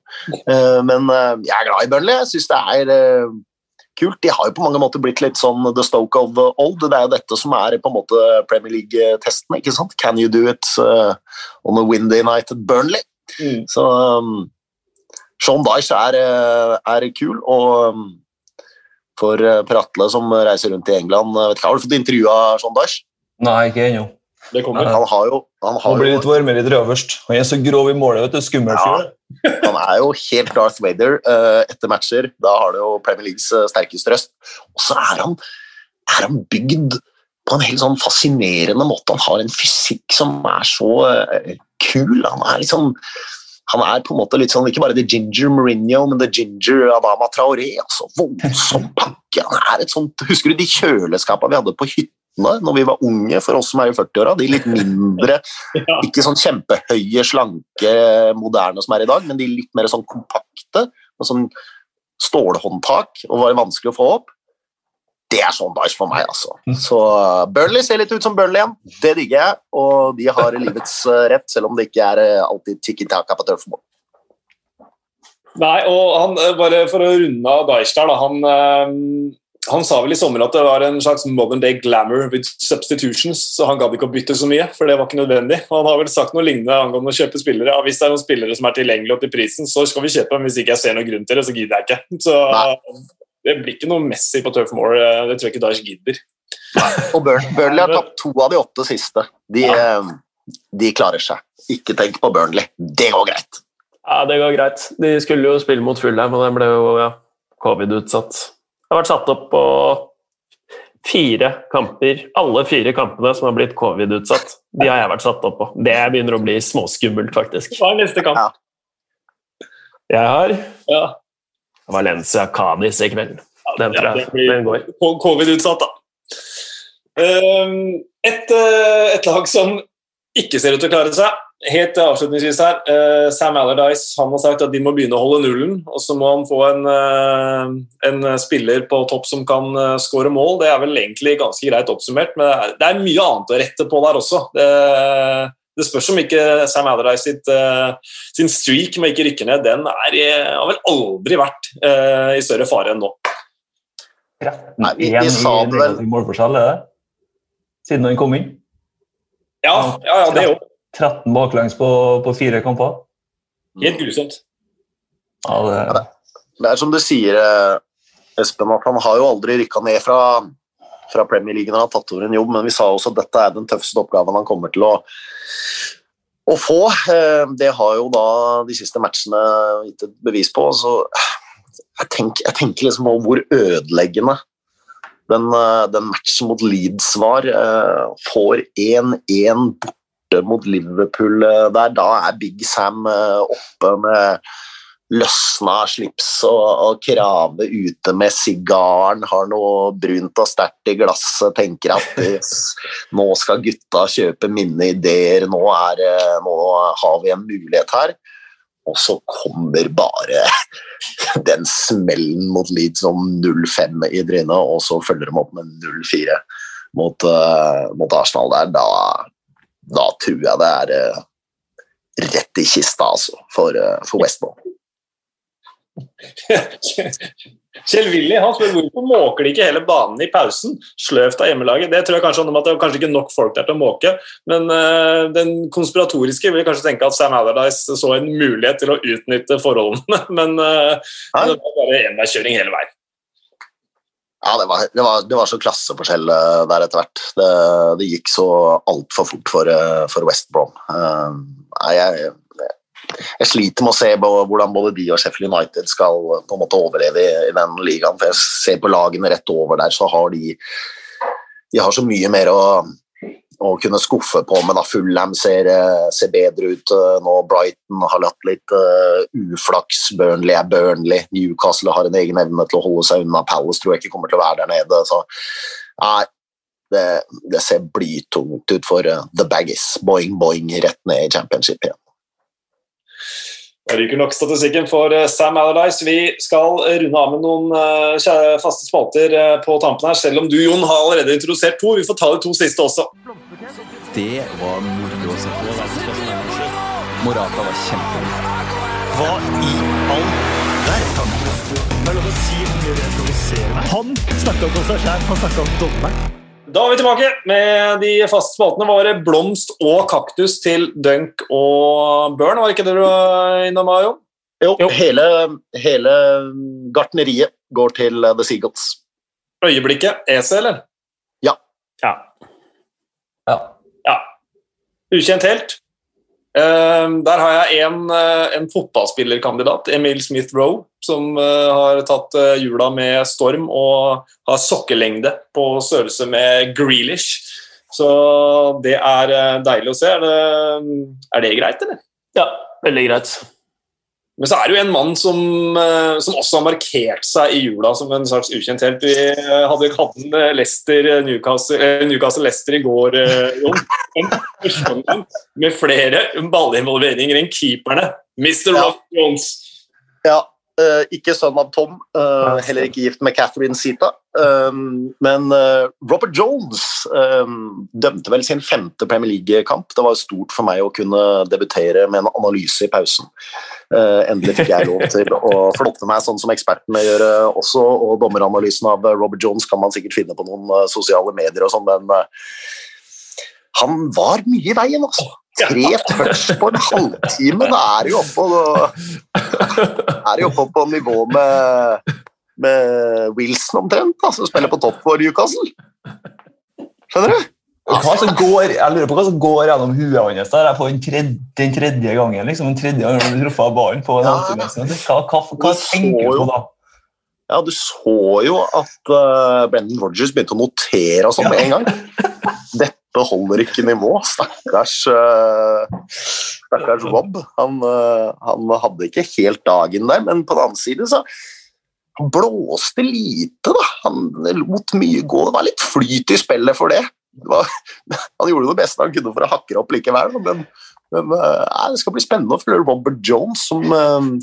Men jeg er glad i Burnley. Jeg syns det er kult. De har jo på mange måter blitt litt sånn the Stoke of old. Det er jo dette som er på en måte Premier League-testen. ikke sant? Can you do it uh, on a windy night at Burnley? Mm. Så um, Sean Dyche er, uh, er, kul, og um, for Pratle Per Atle som reiser rundt i England vet ikke, Har du fått intervjua Sean Dyche? Nei, ikke ennå. Det kommer. Han har jo han har blir litt varmere i først. Han er så grov i målet. vet du, Skummel fyr. Ja, han er jo helt Darth Vader uh, etter matcher. Da har det jo Premier Leagues uh, sterkeste røst. Og så er han, er han bygd på en helt sånn fascinerende måte. Han har en fysikk som er så uh, kul. Han er liksom han er på en måte litt sånn, ikke bare the ginger Mourinho, men the ginger Adama Traoré. altså Voldsom pakke. Han er et sånt, Husker du de kjøleskapene vi hadde på hytta? Når vi var unge, for oss som er i 40-åra. De litt mindre, ikke sånn kjempehøye, slanke, moderne som er i dag, men de litt mer sånn kompakte, med sånn stålhåndtak og var vanskelig å få opp. Det er sånn Daesh for meg, altså. Mm. Så uh, Burnley ser litt ut som Burnley igjen. Det digger jeg, og de har livets uh, rett, selv om det ikke er uh, alltid tikki-taka på turfball. Nei, og han, bare for å runde av Daesh der, da, han han sa vel i sommer at det var en slags modern day glamour with substitutions, så han gadd ikke å bytte så mye, for det var ikke nødvendig. Og han har vel sagt noe lignende angående å kjøpe spillere. Ja, hvis det er noen spillere som er tilgjengelige til prisen, så skal vi kjøpe dem. Hvis ikke jeg ser noen grunn til det, så gidder jeg ikke. Så Nei. det blir ikke noe Messi på Turf Moor. Eh, det tror jeg ikke Daesh gidder. Og Burnley har tapt to av de åtte siste. De, ja. Eh, de klarer seg. Ikke tenk på Burnley. Det går greit. Ja, det går greit. De skulle jo spille mot Fulheim, og den ble jo ja, covid-utsatt. Det har vært satt opp på fire kamper. Alle fire kampene som har blitt covid-utsatt, de har jeg vært satt opp på. Det begynner å bli småskummelt, faktisk. Hva er neste kamp? Jeg har ja. Valencia Cádiz i kveld. Den tror jeg den går. Covid-utsatt, da. Ehm, et, eh, et lag som ikke ser ut til å klare seg, Helt avslutningsvis her, uh, Sam Allardyce han har sagt at de må begynne å holde nullen. Og så må han få en, uh, en spiller på topp som kan uh, skåre mål. Det er vel egentlig ganske greit oppsummert, men det er, det er mye annet å rette på der også. Det, det spørs om ikke Sam Allardyce sitt, sin streak med ikke rykke ned, den er, har vel aldri vært i større fare enn nå. Nei, vi, vi sa det vel Siden han kom inn? Ja, ja, ja det òg. 13 baklengs på, på, fire kamper. Helt grusomt. Ja, det... det er som du sier, eh, Espen, at han har jo aldri rykka ned fra, fra Premier League når han har tatt over en jobb, men vi sa også at dette er den tøffeste oppgaven han kommer til å å få. Eh, det har jo da de siste matchene gitt et bevis på. Så jeg tenker, jeg tenker liksom på hvor ødeleggende den, eh, den, matchen mot Leeds var. Eh, får 1-1 borte mot Liverpool der. Da er Big Sam oppe med løsna slips og, og krave ute med sigaren, har noe brunt og sterkt i glasset, tenker at nå skal gutta kjøpe mine ideer, nå, er, nå har vi en mulighet her. Og så kommer bare den smellen mot Leeds om 0-5 i trynet, og så følger de opp med 0-4 mot, mot, Arsenal der. Da, da, tror jeg det er uh, rett i kista, altså, for, uh, for Westball. Kjell Willy han spør hvorfor måker de ikke hele banen i pausen. Sløvt av hjemmelaget. Det tror jeg kanskje om at det er kanskje ikke nok folk der til å måke. Men uh, den konspiratoriske vil kanskje tenke at Sam Allardyce så en mulighet til å utnytte forholdene. Men uh, det var bare enveiskjøring hele veien. Ja, det var, det, var, det var, så klasseforskjell eh, der etter hvert. Det, det gikk så altfor fort for, for West Brom. Uh, jeg, jeg sliter med å se hvordan både de og Sheffield United skal på en måte overleve i den ligaen. for Jeg ser på lagene rett over der, så har de de har så mye mer å, å kunne skuffe på med. da Fullham ser, ser, bedre ut nå. Brighton har latt litt uh, uflaks. Burnley er Burnley. Newcastle har en egen evne til å holde seg unna. Palace tror jeg ikke kommer til å være der nede. så nei, det, det ser blytungt ut for uh, the baggies. Boing, boing, rett ned i championship igjen. Da ryker nok statistikken for eh, Sam Allardyce. Vi skal runde av med noen uh, faste spalter uh, på tampen her, selv om du, Jon, har allerede introdusert to. Vi får ta de to siste også. Det var moro å se på. Morata var kjempegod. Hva i all verden? Er. Han snakka om seg sjæl, han snakka om dommeren. Da er vi tilbake med de faste spaltene. Var det blomst og kaktus til Dunk og Burn? Var ikke det du var innom, Jon? Jo, jo. Hele, hele, gartneriet går til The Seagulls. Øyeblikket EC, eller? Ja. Ja. ja. ja. Ukjent helt. Uh, der har jeg en, uh, en fotballspillerkandidat, Emil Smith Roe som uh, har tatt jula hjula med storm og har sokkelengde på størrelse med Grealish. Så det er deilig å se. Er det, er det, greit, eller? Ja, veldig greit. Men så er det jo en mann som, som også har markert seg i jula som en slags ukjent helt. Vi hadde hatt Leicester, Newcastle, Newcastle Leicester i går, Jon. Med flere ballinvolveringer enn keeperne. Mr. Ja. Rock Jones. Ja, ikke sønn av Tom, heller ikke gift med Catherine Sita. Men Robert Jones dømte vel sin femte Premier League-kamp. Det var stort for meg å kunne debutere med en analyse i pausen. Endelig fikk jeg lov til å flotte meg sånn som ekspertene gjør også, og dommeranalysen av Robert Jones kan man sikkert finne på noen sosiale medier og sånn, men han var mye i veien, altså. Tre touch på en halvtime, da er det jo oppe, oppe på nivå med, med Wilson omtrent, da, som spiller på topp for Newcastle. Skjønner du? Hva som går, jeg lurer på hva som går gjennom huet hans der på den tredje, den tredje gangen. liksom, den tredje gangen han truffet av ballen på ja, Hva, hva, hva tenker du på da? Ja, Du så jo at uh, Brendan Rogers begynte å notere og sånn med en gang. Dette holder ikke nivå. Stakkars, uh, stakkars Rob. Han, uh, han, hadde ikke helt dagen der, men på den annen side så han blåste lite, da. Han lot mye gå. Det var litt flyt i spillet for det. Var, han gjorde det beste han kunne for å hakke opp likevel, men, men uh, det skal bli spennende å følge Robert Jones, som,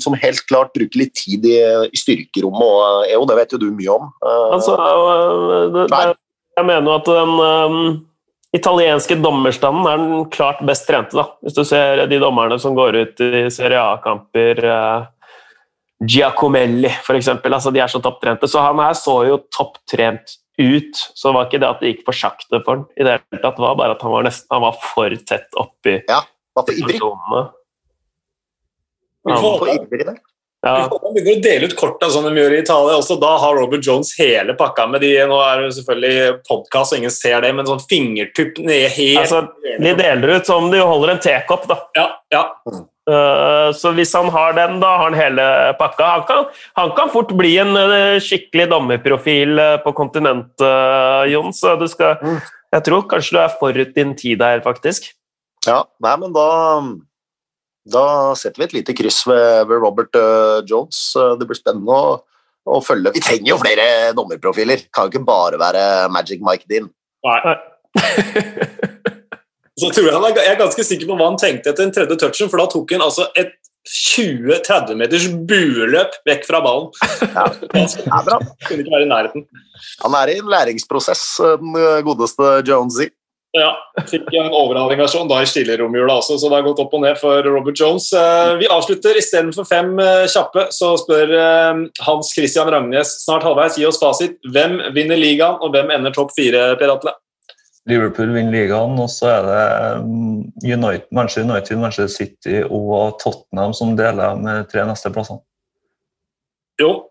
som, helt klart bruker litt tid i, i styrkerommet. Og, EO, det vet jo du mye om. altså, det, det, jeg mener jo at den um italienske dommerstanden er den klart best trente. da. Hvis du ser de dommerne som går ut i Serie A-kamper uh, Giacomelli, f.eks. Altså, de er så topptrente. Så han her så jo topptrent ut, så var ikke det at det gikk for sakte for han i det hele tatt. Det var bare at han var, nesten, han var for tett oppi Ja, var for ivrig. personene. Vi For ivrig der. Ja. vi får begynner å dele ut korta som de gjør i Italia også. Da har Robert Jones hele pakka med de Nå er det selvfølgelig podkast, og ingen ser det, men sånn fingertupp ned helt Altså, de deler ut som de holder en tekopp, da. Ja, ja. Eh, Så hvis han har den, da har han hele pakka. Han kan, han kan fort bli en eh, skikkelig dommerprofil eh, på kontinentet, Jon. Så du skal Jeg tror kanskje du er forut din tid her, faktisk. Ja, nei, men da da setter vi et lite kryss ved, ved Robert Jones. Det blir spennende å, å følge. Vi trenger jo flere dommerprofiler. Kan jo ikke bare være Magic Mike Dean. Nei. Så tror jeg, jeg er ganske sikker på hva han tenkte etter den tredje touchen, for da tok han altså et 20-30 meters bueløp vekk fra ballen. Ja, det er bra. Kunne ikke være i nærheten. Han er i en læringsprosess, eh, den godeste Jonesy. Ja, fikk en overhalingsversjon da i stilleromjula også, så det har gått opp og ned for Robert Jones. Eh, Vi avslutter istedenfor fem eh, kjappe, så spør eh, Hans Christian Rangnes snart halvveis, gi oss fasit. Hvem vinner ligaen, og hvem ender topp fire, Per Atle? Liverpool vinner ligaen, og så er det um, United, Manchester United, Manchester City og Tottenham som deler med tre neste plassene. Jo,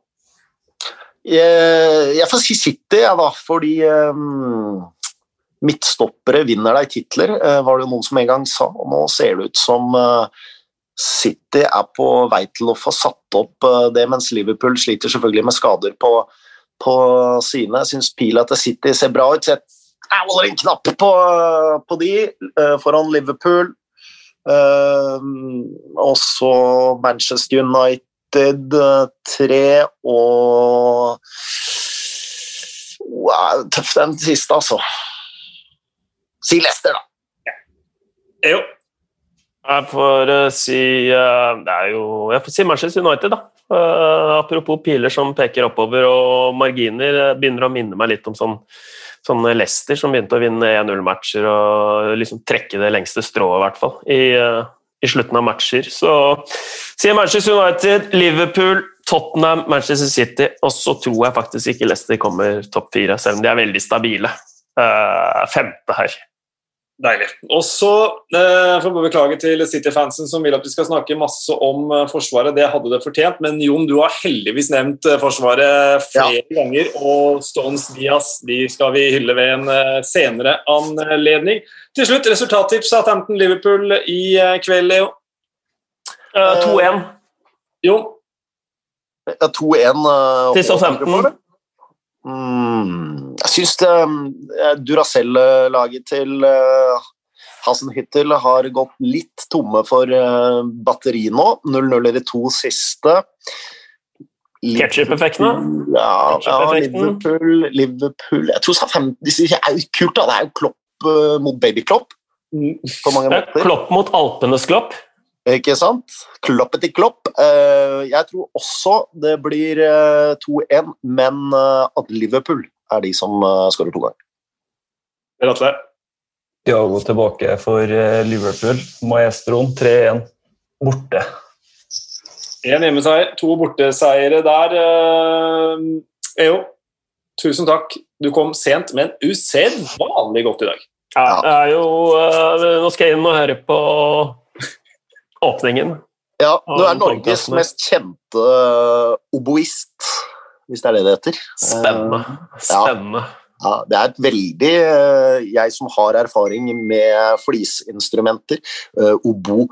Jeg, jeg får si City, jeg, da, fordi um, midtstoppere vinner deg titler, eh, var det noen som en gang sa. Og nå ser det ut som eh, City er på vei til å få satt opp eh, det, mens Liverpool sliter selvfølgelig med skader på, på sine. Jeg syns pila til City ser bra ut. så Jeg holder en knapp på, på de eh, foran Liverpool. Eh, og så Manchester United eh, tre og wow, Tøff den siste, altså. Si Leicester, da. jo. Jeg får uh, si uh, Det er jo Jeg får si Manchester United, da. Uh, apropos piler som peker oppover, og marginer begynner å minne meg litt om sånn sånn Leicester som begynte å vinne 1-0-matcher og liksom trekke det lengste strået, i hvert fall, i, eh, i slutten av matcher. Så sier Manchester United, Liverpool, Tottenham, Manchester City, og så tror jeg faktisk ikke Leicester kommer topp fire, selv om de er veldig stabile. Uh, femte her. Deilig. Og så eh, får vi beklage til City-fansen som vil at vi skal snakke masse om eh, Forsvaret. Det hadde det fortjent, men Jon, du har heldigvis nevnt eh, Forsvaret flere ganger. Og Stones Diaz de skal vi hylle ved en eh, senere anledning. Til slutt, resultattips Southampton-Liverpool i eh, kveld, Leo. Eh, 2-1 Jon? Ja, 2-1 eh, til Southampton. Mm, jeg syns uh, Duracell-laget til uh, Hasenhyttel har gått litt tomme for uh, batteri nå. 0-0 i de to siste. Ketchup-effekten, da? Ja, ja, Liverpool, Liverpool Jeg tror Southampton er jo kult, da. Det er jo Klopp mot Babyklopp. på mange Det er. Klopp mot Alpenes Klopp. Ikke sant? Kloppet i klopp. Eh, jeg tror også det blir eh, 2-1, men eh, at Liverpool er de som uh, skårer to ganger. Per Atle? Diago tilbake for eh, Liverpool. Maestroen 3-1 borte. Én hjemmeseier, to borteseiere der. Eh, Eo, tusen takk. Du kom sent, men usedvanlig godt i dag. Ja, det er jo eh, Nå skal jeg inn og høre på åpningen. Ja, du er Norges mest kjente oboist, hvis det er det det heter. Spennende. Spennende. Ja, det er et veldig eh, Jeg som har erfaring med flisinstrumenter, eh, obo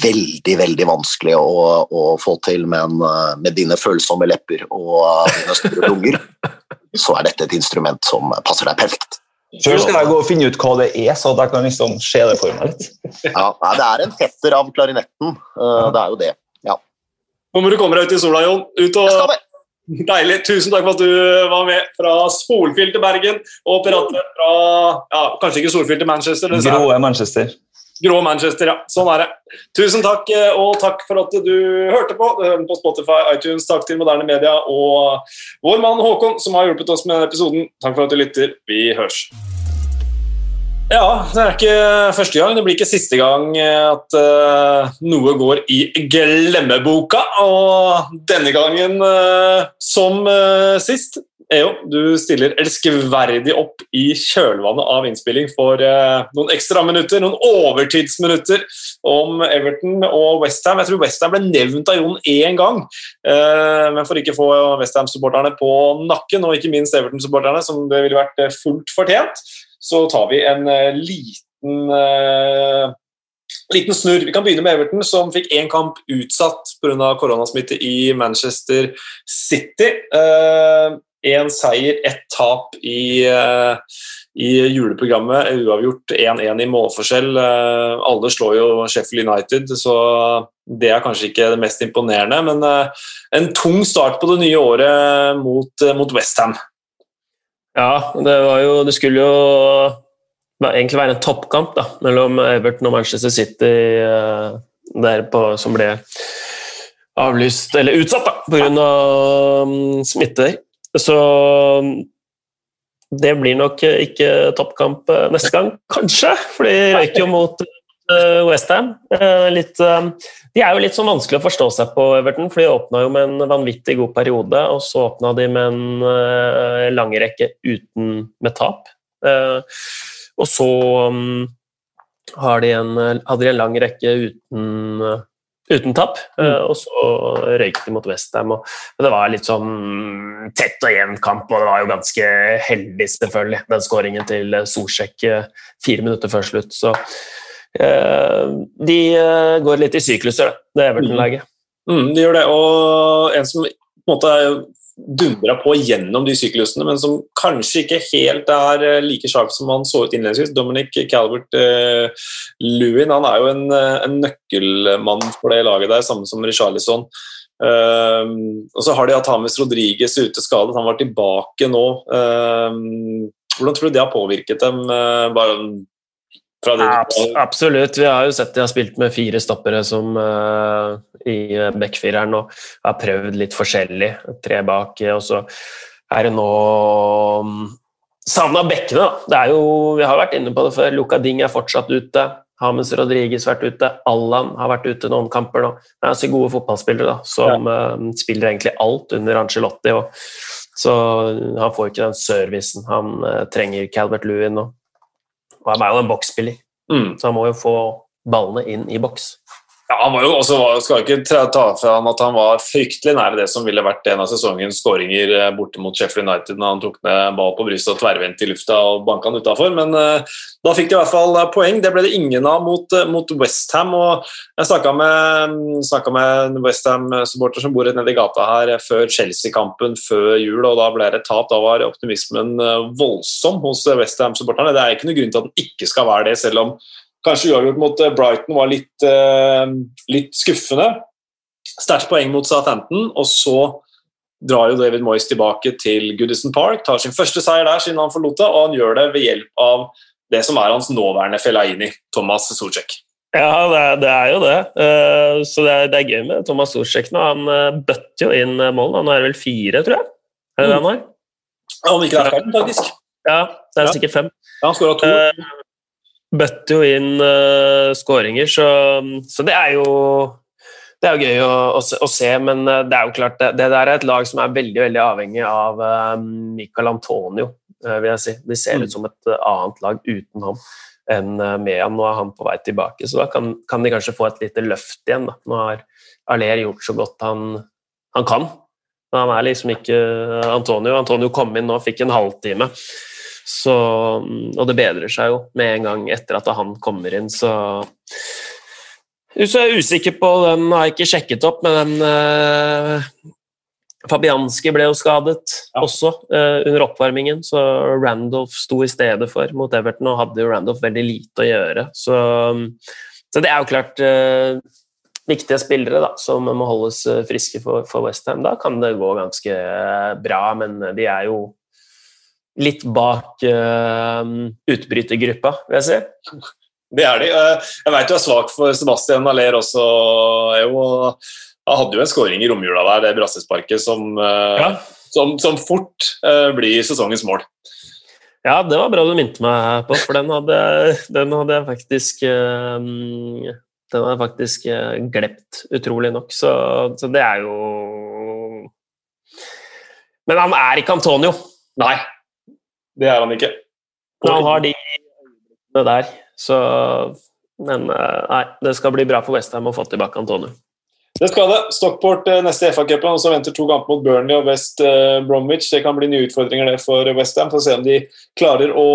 Veldig, veldig vanskelig å, å få til, men eh, med dine følsomme lepper og dine store lunger, så er dette et instrument som passer deg perfekt. Før skal jeg gå og finne ut hva det er, så at jeg kan liksom se det for meg litt. Ja, nei, det er en fetter av klarinetten. eh, Det er jo det. Ja. Nå må du komme deg ut i sola, Jon. Ut Jeg skal og. Deilig. Tusen takk for at du var med fra solfyll til Bergen. Og pirater fra ja, kanskje ikke solfyll til Manchester. er Grå Manchester. Grå Manchester, ja. Sånn er det. Tusen takk, eh, og takk for at du hørte på. Du hører på Spotify, iTunes. Takk til Moderne Media og vår mann Håkon, som har hjulpet oss med episoden. Takk for at du lytter. Vi høres. Ja, det er ikke første gang, det blir ikke siste gang at uh, noe går i glemmeboka. Og denne gangen, uh, som uh, sist, EO, du stiller elskverdig opp i kjølvannet av innspilling for noen ekstra minutter, noen overtidsminutter om Everton og Westham. Jeg tror Westham ble nevnt av Jon én gang, men for ikke å få Westham-supporterne på nakken, og ikke minst Everton-supporterne, som det ville vært fullt fortjent, så tar vi en uh, liten liten snurr. Vi kan begynne med Everton, som fikk én kamp utsatt pga. koronasmitte i Manchester City. Én uh, seier, ett tap i, i juleprogrammet. Uavgjort 1-1 i målforskjell. Alle slår jo Sheffield United, så det er kanskje ikke det mest imponerende. Men en tung start på det nye året mot, mot Westham. Ja, det jo Det skulle jo egentlig være en toppkamp da, mellom Everton og Manchester City uh, der på, som ble avlyst, eller utsatt da, pga. Um, smitte. Så det blir nok ikke toppkamp eh, neste gang, kanskje. For de røyker jo mot uh, Westham. Uh, de er jo litt sånn vanskelig å forstå seg på, Everton, for de åpna jo med en vanvittig god periode, og så åpna de med en lang rekke uten med tap. Og så um, de en, hadde de en lang rekke uten, uten tap, mm. og så røyk de mot Westham. Det var litt sånn tett og jevn kamp, og det var jo ganske heldig, selvfølgelig, den skåringen til Solsjekk fire minutter før slutt. Så de går litt i sykluser, det Everton-laget. Mm. mm, de gjør det, og en som på en måte dundra på gjennom de syklusene, men som kanskje ikke helt er eh, like sharp som han så ut innledningsvis. Dominic Calvert Lewin han er jo en, eh, en, nøkkelmann for det laget der, samme som Richarlison. Um, og så har de hatt Hames Rodriges ute skadet, han var tilbake nå. Um, hvordan tror du det har påvirket dem? bare ja, absolutt. Vi har jo sett de har spilt med fire stoppere som uh, i backfireren og har prøvd litt forskjellig. Tre bak, og så er det nå um, Savna bekkene, da. Det er jo, vi har vært inne på det før. Luca Ding er fortsatt ute. Hames Rodriguez vært ute. Allan har vært ute noen kamper nå. Det er altså gode fotballspillere da, som ja. uh, spiller egentlig alt under Angelotti. Og, så han får ikke den servicen han uh, trenger, Calvert Lewin. nå. Og han er jo en boksspiller, mm. så han må jo få ballene inn i boks. Ja, han var jo også, skal ikke ta fra ham at han var fryktelig nær det som ville vært en av sesongens skåringer eh, borte mot Sheffield United når han tok ned ball på brystet og tverrvendte i lufta og banka han utafor. Men uh, da fikk de i hvert fall eh, poeng. Det ble det ingen av mot, mot Westham. Jeg snakka med, med en Westham-supporter som bor nede i gata her før Chelsea-kampen før jul, og da ble det tap. Da var optimismen voldsom hos Westham-supporterne. Det er ikke noe grunn til at den ikke skal være det, selv om Kanskje uavgjort mot eh, Brighton var litt, uh, litt skuffende. Sterkt poeng mot Southampton, og så drar jo David Moyes tilbake til Goodison Park. Tar sin første seier der siden han forlot det, og han gjør det ved hjelp av det som er hans nåværende Felaini, Thomas Socek. Ja, det er, det er, jo det. Uh, så det er, det er, gøy med Thomas Socek nå. Han bøtter jo inn mål. Han er vel fire, tror jeg? Er det mm. han har? Ja, om ikke det er ferdig, faktisk. Ja, det er sikkert fem. Ja, han skåra to. Bøtter jo inn uh, skåringer, så, så, det er jo det er jo gøy å, å, å, se, men eh, det er jo klart det, det, der er et lag som er veldig veldig avhengig av uh, Michael Antonio. Uh, vil jeg si. De ser mm. ut som et annet lag uten ham enn med ham. Nå er han på vei tilbake, så da kan, kan de kanskje få et lite løft igjen. Da. Nå har Aller gjort så godt han, han kan. Men han er liksom ikke Antonio. Antonio kom inn nå, fikk en halvtime. Så, og det bedrer seg jo med en gang etter at han kommer inn, så Så er usikker på den, har jeg ikke sjekket opp, men den eh, Fabianski ble jo skadet ja. også eh, under oppvarmingen, så Randolph sto i stedet for mot Everton, og hadde jo Randolph veldig lite å gjøre. Så, så det er jo klart eh, viktige spillere da, som må holdes friske for, for Westham. Da kan det gå ganske bra, men de er jo litt bak uh, utbrytergruppa, vil jeg si. Det er de. Eh, jeg vet du er svak for Sebastian Aller også. Jo, han hadde jo en skåring i romjula der, det brassesparket, som, uh, ja. som, som fort blir sesongens mål. Ja, det var bra du minte meg på, for den hadde, den hadde jeg faktisk Den hadde jeg faktisk glemt, utrolig nok. Så, så det er jo Men han er ikke Antonio. Nei, det er han ikke. Men han har de øyeblikkene der, så Men eh, nei, det skal bli bra for Westham å få tilbake Antonio. Det skal det. Stockport eh, neste FA-cupen, og så venter to kamper mot Burnley og West eh, Bromwich. Det kan bli nye utfordringer det for Westham. Får se om de klarer å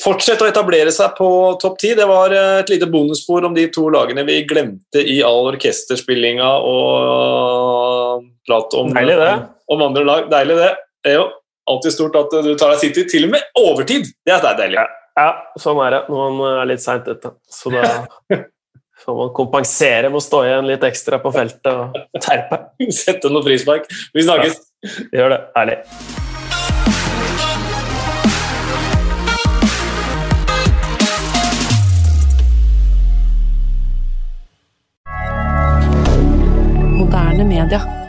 fortsette å etablere seg på topp ti. Det var et lite bonusspor om de to lagene vi glemte i all orkesterspillinga og prat om, Deilig, det. om andre lag. Deilig, det. Det jo alltid stort at du tar deg City til og med overtid. Det er deilig. Ja, sånn er det når man er litt seint ute. Så da får man kompensere med å stå igjen litt ekstra på feltet og terpe. Sette noe frispark. Vi snakkes. Gjør det. Herlig. Moderne media.